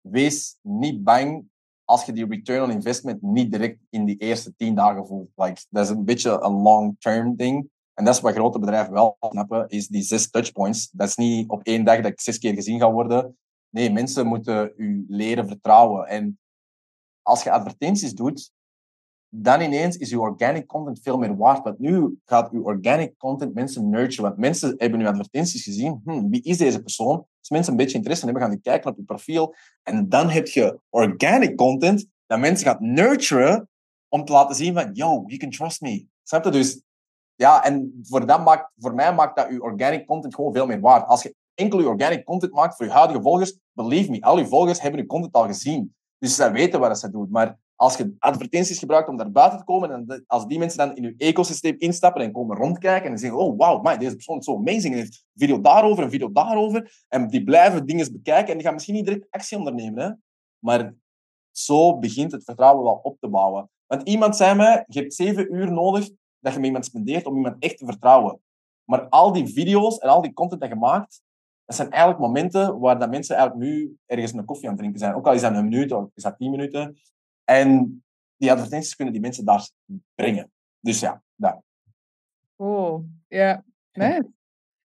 Speaker 1: wees niet bang als je die return on investment niet direct in die eerste tien dagen voelt. Like, dat is een beetje een long-term ding. En dat is wat grote bedrijven wel snappen, is die zes touchpoints. Dat is niet op één dag dat ik zes keer gezien ga worden. Nee, mensen moeten u leren vertrouwen. En als je advertenties doet, dan ineens is uw organic content veel meer waard. Want nu gaat uw organic content mensen nurturen. Want mensen hebben uw advertenties gezien. Hm, wie is deze persoon? Als mensen een beetje interesse hebben, gaan die kijken op je profiel. En dan heb je organic content dat mensen gaat nurturen om te laten zien van, yo, you can trust me. Snap je? Dus ja, en voor, dat maakt, voor mij maakt dat uw organic content gewoon veel meer waard. Als je enkel je organic content maakt voor je huidige volgers, believe me, al je volgers hebben je content al gezien. Dus zij weten wat ze doen. Maar als je advertenties gebruikt om daar buiten te komen, en als die mensen dan in je ecosysteem instappen en komen rondkijken en zeggen, oh wow, deze persoon is zo amazing, en heeft een video daarover, een video daarover, en die blijven dingen bekijken en die gaan misschien niet direct actie ondernemen, hè? maar zo begint het vertrouwen wel op te bouwen. Want iemand zei mij, je hebt zeven uur nodig dat je met iemand spendeert om iemand echt te vertrouwen. Maar al die video's en al die content dat je maakt, dat zijn eigenlijk momenten waar dat mensen eigenlijk nu ergens een koffie aan het drinken zijn. Ook al is dat een minuut of is dat tien minuten. En die advertenties kunnen die mensen daar brengen. Dus ja, dat.
Speaker 2: Cool. Ja, nice.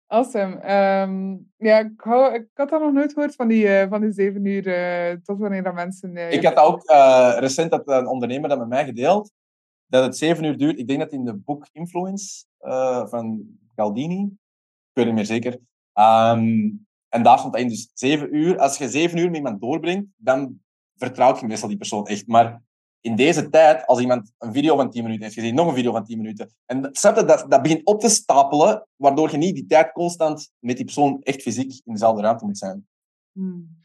Speaker 2: Awesome. Um, ja, ik, hou, ik, had dat nog nooit gehoord van die, uh, van die zeven uur uh, tot wanneer dat mensen... Uh,
Speaker 1: ik had dat ook recent dat een ondernemer dat met mij gedeeld, dat het zeven uur duurt. Ik denk dat in de boek Influence van Galdini, ik weet niet meer zeker, um, en daar stond in, dus zeven uur. Als je zeven uur met iemand doorbrengt, dan vertrouwt je meestal die persoon echt. Maar in deze tijd, als iemand een video van 10 minuten heeft gezien, nog een video van 10 minuten, en je, dat, dat begint op te stapelen, waardoor je niet die tijd constant met die persoon echt fysiek in dezelfde ruimte moet zijn.
Speaker 2: Hmm,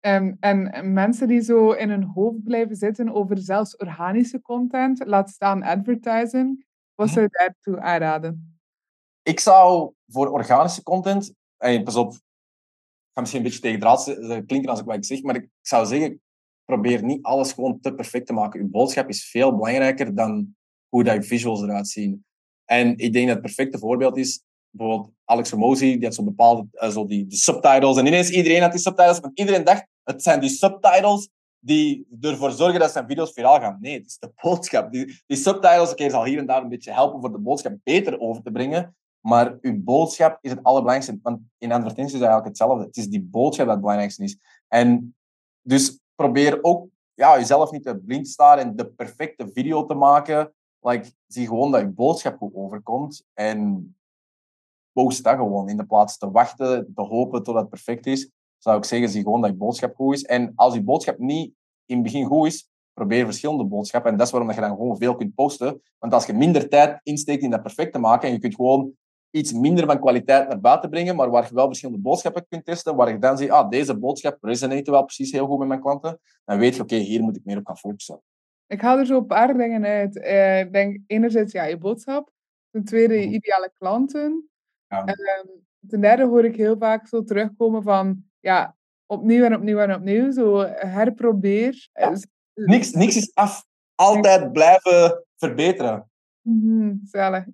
Speaker 2: um, en mensen die zo in hun hoofd blijven zitten over zelfs organische content, laat staan advertising, wat zou je daartoe aanraden?
Speaker 1: Ik zou voor organische content, en pas op, ga misschien een beetje tegen draad klinken als ik wat ik zeg, maar ik zou zeggen, probeer niet alles gewoon te perfect te maken. Je boodschap is veel belangrijker dan hoe dat visuals eruit zien. En ik denk dat het perfecte voorbeeld is, bijvoorbeeld Alex Ramosi, die had zo bepaalde zo die, die, subtitles. En ineens iedereen had die subtitles, want iedereen dacht, het zijn die subtitles die ervoor zorgen dat zijn video's viraal gaan. Nee, het is de boodschap. Die, die subtitles, oké, zal hier en daar een beetje helpen voor de boodschap beter over te brengen. Maar uw boodschap is het allerbelangrijkste. Want in advertenties is eigenlijk hetzelfde. Het is die boodschap dat het belangrijkste is. En dus probeer ook ja, jezelf niet te blind staan en de perfecte video te maken. Like, zie gewoon dat je boodschap goed overkomt. En post dat gewoon. In de plaats te wachten, te hopen tot het perfect is, zou ik zeggen, zie gewoon dat je boodschap goed is. En als je boodschap niet in het begin goed is, probeer verschillende boodschappen. En dat is waarom je dan gewoon veel kunt posten. Want als je minder tijd insteekt in dat perfect te maken en je kunt gewoon iets minder van kwaliteit naar buiten brengen, maar waar je wel verschillende boodschappen kunt testen, waar je dan ziet, ah, deze boodschap resonate wel precies heel goed met mijn klanten, dan weet je, oké, hier moet ik meer op gaan focussen.
Speaker 2: Ik haal er zo een paar dingen uit. Eh, ik denk enerzijds ja, je boodschap, ten tweede je mhm. ideale klanten. Ja. Ehm, ten derde hoor ik heel vaak zo terugkomen van, ja, opnieuw en opnieuw en opnieuw, zo herprobeer. Ja.
Speaker 1: Dus, niks, niks is af. Altijd blijven verbeteren.
Speaker 2: Mm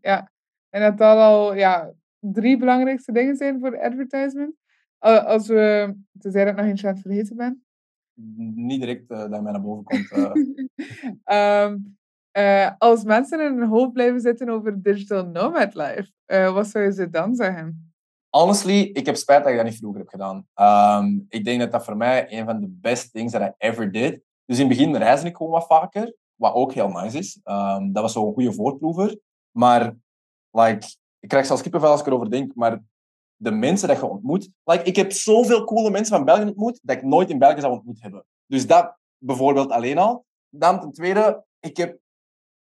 Speaker 2: ja. En dat dat al ja, drie belangrijkste dingen zijn voor advertisement. Als we, tenzij dat ik nog eentje aan het vergeten ben.
Speaker 1: Niet direct uh, dat mij naar boven komt. Uh.
Speaker 2: um, uh, als mensen in hun hoofd blijven zitten over digital nomad life, wat zou je ze dan zeggen?
Speaker 1: Honestly, ik heb spijt dat ik dat niet vroeger heb gedaan. Um, ik denk dat dat voor mij een van de best things that I ever did. Dus in het begin reisde ik gewoon wat vaker, wat ook heel nice is. Um, dat was zo'n goede voorproever. Maar Like, ik krijg zelfs kippenvel als ik erover denk, maar de mensen dat je ontmoet... Like, ik heb zoveel coole mensen van België ontmoet, dat ik nooit in België zou ontmoet hebben. Dus dat bijvoorbeeld alleen al. Dan ten tweede, ik heb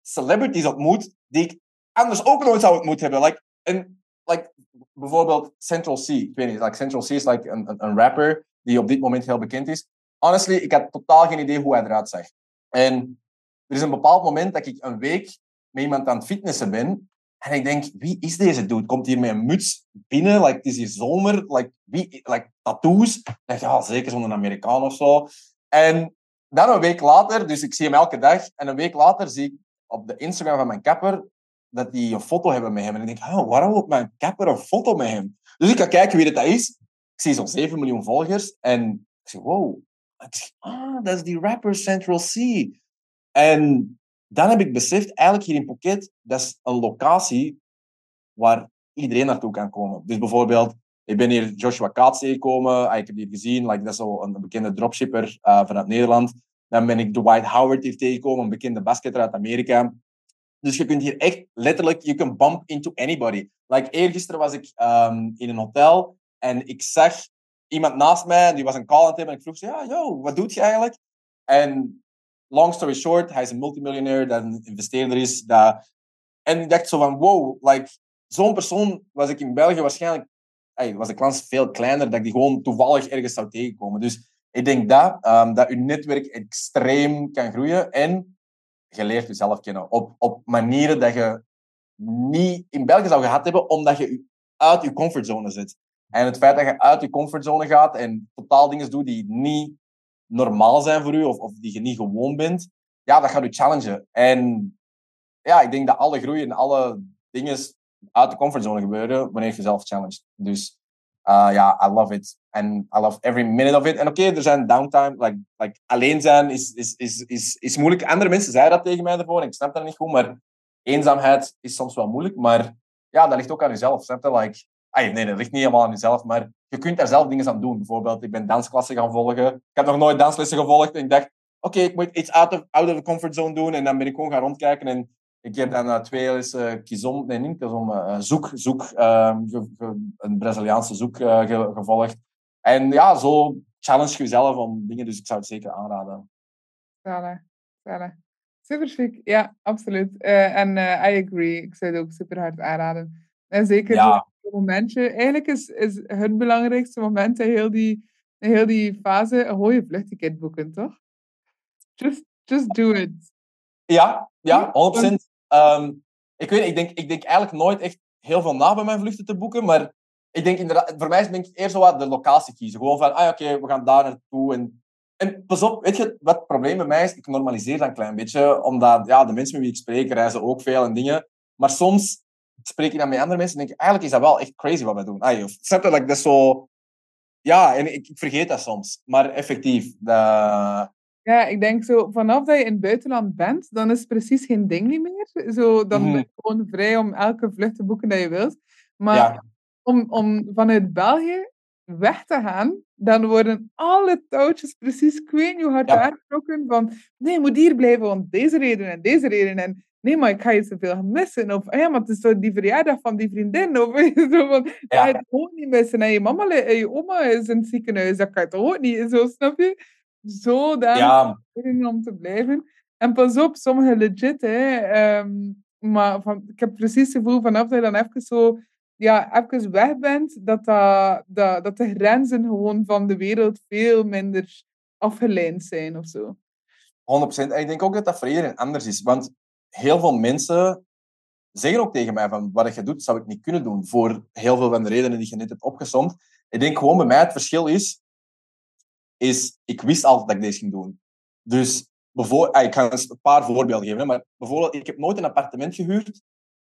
Speaker 1: celebrities ontmoet die ik anders ook nooit zou ontmoet hebben. Like, en, like, bijvoorbeeld Central C. Ik weet niet, like Central C is like een, een, rapper die op dit moment heel bekend is. Honestly, ik had totaal geen idee hoe hij eruit zag. En er is een bepaald moment dat ik een week met iemand aan het fitnessen ben en ik denk, wie is deze dude? Komt hier met een muts binnen? Like, het is hier zomer. Like, wie, like, tattoos. Ik denk, ja, zeker zo'n Amerikaan of zo. En dan een week later, dus ik zie hem elke dag. En een week later zie ik op de Instagram van mijn kapper dat die een foto hebben met hem. En ik denk, oh, waarom wil mijn kapper een foto met hem? Dus ik ga kijken wie dat is. Ik zie zo'n 7 miljoen volgers. En ik zeg, wow. Ik zeg, ah, dat is die rapper Central C. En dan heb ik beseft, eigenlijk hier in Phuket, dat is een locatie waar iedereen naartoe kan komen. Dus bijvoorbeeld, ik ben hier Joshua Kaats tegengekomen. Ah, ik heb die gezien. Like, dat is zo een bekende dropshipper uh, vanuit Nederland. Dan ben ik Dwight Howard hier tegengekomen, een bekende basketter uit Amerika. Dus je kunt hier echt letterlijk, you can bump into anybody. Like, eergisteren was ik um, in een hotel en ik zag iemand naast mij, die was een call aan het hebben. En ik vroeg ze, ja, yo, wat doet je eigenlijk? En long story short, hij is een multimiljonair, dat een investeerder is. Dat... En ik dacht zo van, wow, like, zo'n persoon was ik in België waarschijnlijk, was de kans veel kleiner, dat ik die gewoon toevallig ergens zou tegenkomen. Dus ik denk dat, um, dat je netwerk extreem kan groeien en je leert jezelf kennen op, op manieren dat je niet in België zou gehad hebben, omdat je uit je comfortzone zit. En het feit dat je uit je comfortzone gaat en totaal dingen doet die niet normaal zijn voor u of, of die je niet gewoon bent, ja, dat gaat je challengen. En ja, ik denk dat alle groei en alle dingen uit de comfortzone gebeuren wanneer je jezelf challenged. Dus uh, ja, I love it. And I love every minute of it. En oké, er zijn downtime. Like, like, alleen zijn is, is, is, is, is moeilijk. Andere mensen zeiden dat tegen mij ervoor. Ik snap dat niet goed. Maar eenzaamheid is soms wel moeilijk. Maar ja, dat ligt ook aan jezelf. Snap je? Like, ay, nee, dat ligt niet helemaal aan jezelf. Maar je kunt daar zelf dingen aan doen. Bijvoorbeeld, ik ben dansklassen gaan volgen. Ik heb nog nooit danslessen gevolgd. En ik dacht, oké, ik moet iets out of, out of the comfort zone doen. En dan ben ik gewoon gaan rondkijken. En ik heb dan uh, twee uh, kizom, nee, niet kizom, uh, zoek, zoek uh, een Braziliaanse zoek ge gevolgd. En ja, zo challenge je jezelf om dingen, dus ik zou het zeker aanraden.
Speaker 2: Zalig, zalig. Super chic, ja, absoluut. En I agree, ik zou het ook super hard aanraden. En zeker ja. Momentje, eigenlijk is, is het belangrijkste moment in heel die, in heel die fase een mooie vluchtticket boeken, toch? Just, just do it.
Speaker 1: Ja, ja, 100%. Um, ik weet ik denk, ik denk eigenlijk nooit echt heel veel na bij mijn vluchten te boeken, maar ik denk inderdaad, voor mij is denk ik eerst zo wat de locatie kiezen. Gewoon van, ah oké, we gaan daar naartoe. En, en pas op, weet je wat het probleem bij mij is? Ik normaliseer dat een klein beetje, omdat ja, de mensen met wie ik spreek reizen ook veel en dingen. Maar soms spreek ik dan met andere mensen en denk ik, eigenlijk is dat wel echt crazy wat we doen. Ah, of, snap je, dat is zo... Ja, en ik, ik, vergeet dat soms. Maar effectief, dat,
Speaker 2: ja, ik denk zo, vanaf dat je in het buitenland bent, dan is het precies geen ding niet meer. Zo, dan ben je mhm. gewoon vrij om elke vlucht te boeken dat je wilt. Maar om, om vanuit België weg te gaan, dan worden alle touwtjes precies queen hoe hard ja. aangetrokken van nee, je moet hier blijven, want deze reden en deze reden. En nee, maar ik ga je zoveel missen. Of ja, maar het is zo die verjaardag van die vriendin. Of zo van, ja. je gewoon niet missen. En je mama en je oma is in het ziekenhuis, dat kan je toch ook niet. Zo, snap je? zo ja. om te blijven. En pas op, sommige legit, hè. Ehm, maar van, ik heb precies het gevoel vanaf dat je dan even zo ja, even weg bent, dat, dat, dat, dat de grenzen gewoon van de wereld veel minder afgeleid zijn of zo.
Speaker 1: 100%. En ik denk ook dat dat voor iedereen anders is. Want heel veel mensen zeggen ook tegen mij van wat je doet, zou ik niet kunnen doen. Voor heel veel van de redenen die je net hebt opgezomd. Ik denk gewoon bij mij het verschil is, is, ik wist altijd dat ik deze ging doen. Dus bijvoorbeeld, ah, ik ga een paar voorbeelden geven, maar bijvoorbeeld, ik heb nooit een appartement gehuurd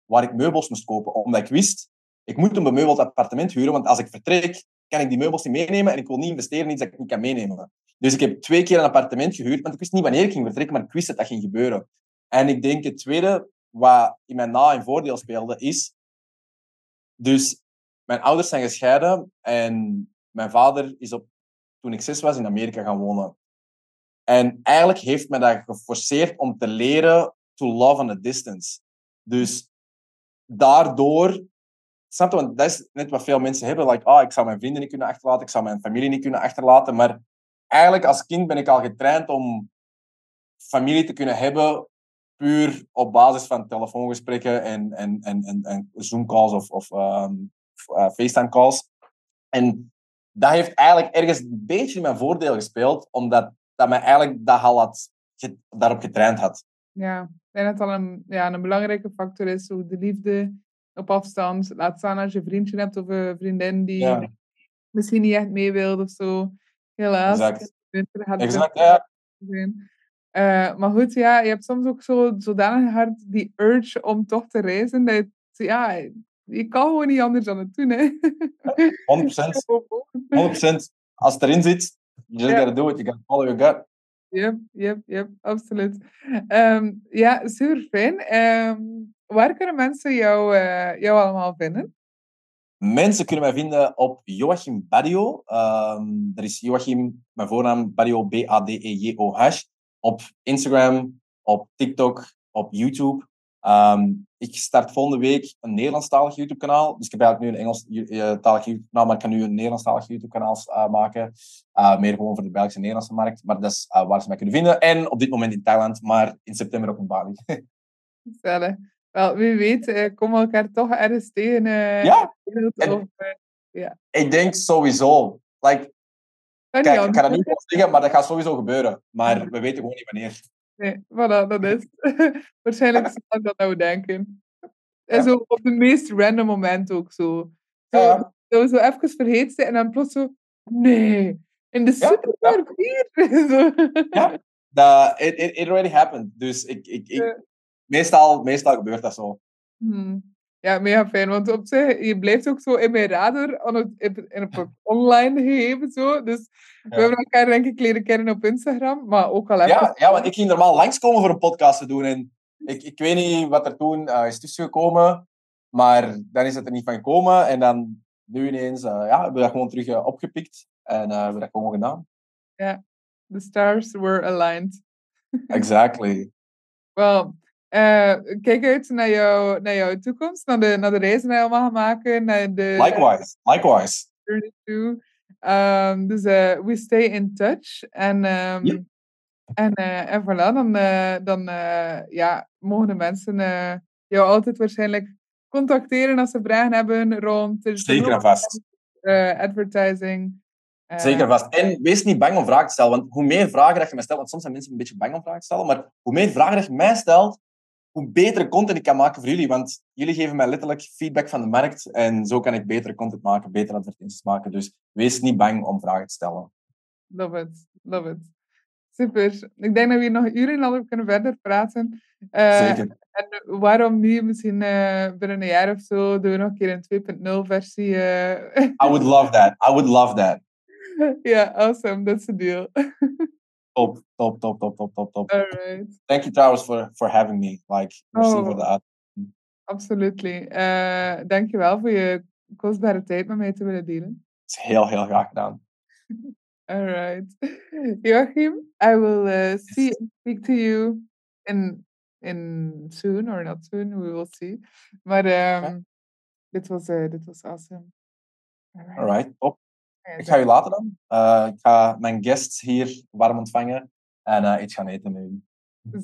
Speaker 1: waar ik meubels moest kopen, omdat ik wist, ik moet een bemeubeld appartement huren, want als ik vertrek, kan ik die meubels niet meenemen en ik wil niet investeren in iets dat ik niet kan meenemen. Dus ik heb twee keer een appartement gehuurd, want ik wist niet wanneer ik ging vertrekken, maar ik wist dat dat ging gebeuren. En ik denk het tweede, wat in mijn na- en voordeel speelde, is... Dus mijn ouders zijn gescheiden en mijn vader is op toen ik zes was in Amerika gaan wonen. En eigenlijk heeft me dat geforceerd om te leren to love on a distance. Dus daardoor, snap je, want dat is net wat veel mensen hebben, like, oh, ik zou mijn vrienden niet kunnen achterlaten, ik zou mijn familie niet kunnen achterlaten, maar eigenlijk als kind ben ik al getraind om familie te kunnen hebben puur op basis van telefoongesprekken en, en, en, en, en Zoom-calls of, of um, FaceTime-calls. En dat heeft eigenlijk ergens een beetje in mijn voordeel gespeeld, omdat dat mij eigenlijk dat al had, daarop getraind had.
Speaker 2: Ja, ik denk dat dat een, ja, een belangrijke factor is, hoe de liefde op afstand. Laat staan als je een vriendje hebt of een vriendin die misschien niet echt mee wil of zo. Helaas.
Speaker 1: Exact, exact ja.
Speaker 2: Uh, maar goed, ja, je hebt soms ook zo zodanig hard die urge om toch te reizen, dat je, ja, je kan gewoon niet anders dan het doen, hè.
Speaker 1: 100%. 100%. Als het erin zit, you just gotta do it. You gotta follow your gut.
Speaker 2: Yep, yep, yep, absoluut. Um, ja, super fijn. Um, waar kunnen mensen jou, uh, jou allemaal vinden?
Speaker 1: Mensen kunnen mij vinden op Joachim Badio. Um, dat is Joachim, mijn voornaam, Badio, B-A-D-E-J-O-H. Op Instagram, op TikTok, op YouTube. Um, ik start volgende week een Nederlandstalig YouTube-kanaal. Dus ik heb eigenlijk nu een Engelstalig YouTube-kanaal, maar ik kan nu een Nederlandstalig YouTube-kanaal uh, maken. Uh, meer gewoon voor de Belgische en Nederlandse markt. Maar dat is uh, waar ze mij kunnen vinden. En op dit moment in Thailand, maar in september ook in Bali.
Speaker 2: Gezellig. Wel, wie weet, komen we elkaar toch ergens tegen.
Speaker 1: ja. En, ja. Ik denk sowieso. Like, kijk, ik ga dat niet zeggen, maar dat gaat sowieso gebeuren. Maar we weten gewoon niet wanneer.
Speaker 2: Nee, voilà, dat is Waarschijnlijk zal ik dat nou denken. En zo op de meest random moment ook zo. Zo, ja. zo, zo even vergeten en dan plots zo... Nee, in de supermarkt hier.
Speaker 1: Ja, Dat, it, it, it already happened. Dus ik, ik, ik, meestal, meestal gebeurt dat zo.
Speaker 2: Hmm. Ja, mega fijn. Want op zich, je blijft ook zo in mijn radar aan het, in, het online gegeven. Zo. Dus we hebben elkaar denk ik leren kennen op Instagram. Maar ook al even...
Speaker 1: Ja, ja, want ik ging normaal langskomen voor een podcast te doen. En ik, ik weet niet wat er toen uh, is tussengekomen. Maar dan is het er niet van gekomen. En dan nu ineens uh, ja, hebben we dat gewoon terug uh, opgepikt. En hebben we dat gewoon gedaan.
Speaker 2: Ja, yeah. the stars were aligned.
Speaker 1: exactly.
Speaker 2: Well, kijk uit naar, jou, naar jouw toekomst, naar de, naar de reizen die je allemaal gaat maken. Naar de,
Speaker 1: likewise, likewise.
Speaker 2: Um, dus we stay in touch. En, um, yep. en, en voilà, dan, dan ja, mogen de mensen jou altijd waarschijnlijk contacteren als ze vragen hebben rond...
Speaker 1: Zeker en vast.
Speaker 2: Advertising.
Speaker 1: Zeker vast. En wees niet bang om vragen te stellen. Want hoe meer vragen dat je mij stelt... Want soms zijn mensen een beetje bang om vragen te stellen. Maar hoe meer vragen dat je mij stelt, hoe betere content ik kan maken voor jullie. Want jullie geven mij letterlijk feedback van de markt. En zo kan ik betere content maken, betere advertenties maken. Dus wees niet bang om vragen te stellen.
Speaker 2: Love it. Love it. Super. Ik denk dat we hier nog uren al kunnen verder praten. Uh,
Speaker 1: Zeker.
Speaker 2: En waarom niet? Misschien uh, binnen een jaar of zo doen we nog een keer een 2.0 versie. Uh...
Speaker 1: I would love that. I would love that.
Speaker 2: Ja, yeah, awesome. That's the deal.
Speaker 1: top, top, top, top, top, top, top.
Speaker 2: Alright.
Speaker 1: Thank you trouwens for, for having me. Like, merci
Speaker 2: oh,
Speaker 1: voor de
Speaker 2: Absolutely. Uh, dankjewel voor je kostbare tijd met mij te willen delen.
Speaker 1: Het is heel, heel graag gedaan.
Speaker 2: Alright. Joachim, I will uh, see and speak to you in in soon or not soon, we will see. Maar um, okay. dit, was, uh, dit was awesome.
Speaker 1: Alright, Alright top. Ik ga je later dan. Uh, ik ga mijn guests hier warm ontvangen en uh, iets gaan eten nu.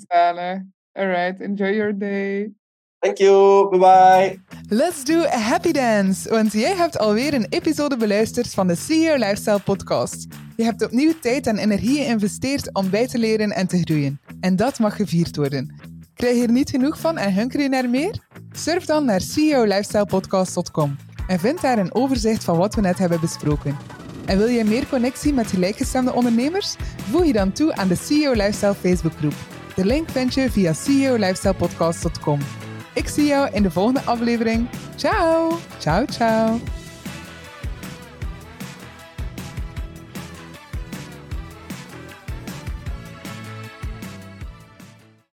Speaker 2: Zalig. Alright, enjoy your day.
Speaker 1: Thank you, bye bye.
Speaker 2: Let's do a happy dance, want jij hebt alweer een episode beluisterd van de CEO Lifestyle Podcast. Je hebt opnieuw tijd en energie geïnvesteerd om bij te leren en te groeien. En dat mag gevierd worden. Krijg je er niet genoeg van en hunker je naar meer? Surf dan naar ceolifestylepodcast.com en vind daar een overzicht van wat we net hebben besproken. En wil je meer connectie met gelijkgestemde ondernemers? Voeg je dan toe aan de CEO Lifestyle Facebookgroep. De link vind je via ceolifestylepodcast.com. Ik zie jou in de volgende aflevering. Ciao! Ciao, ciao!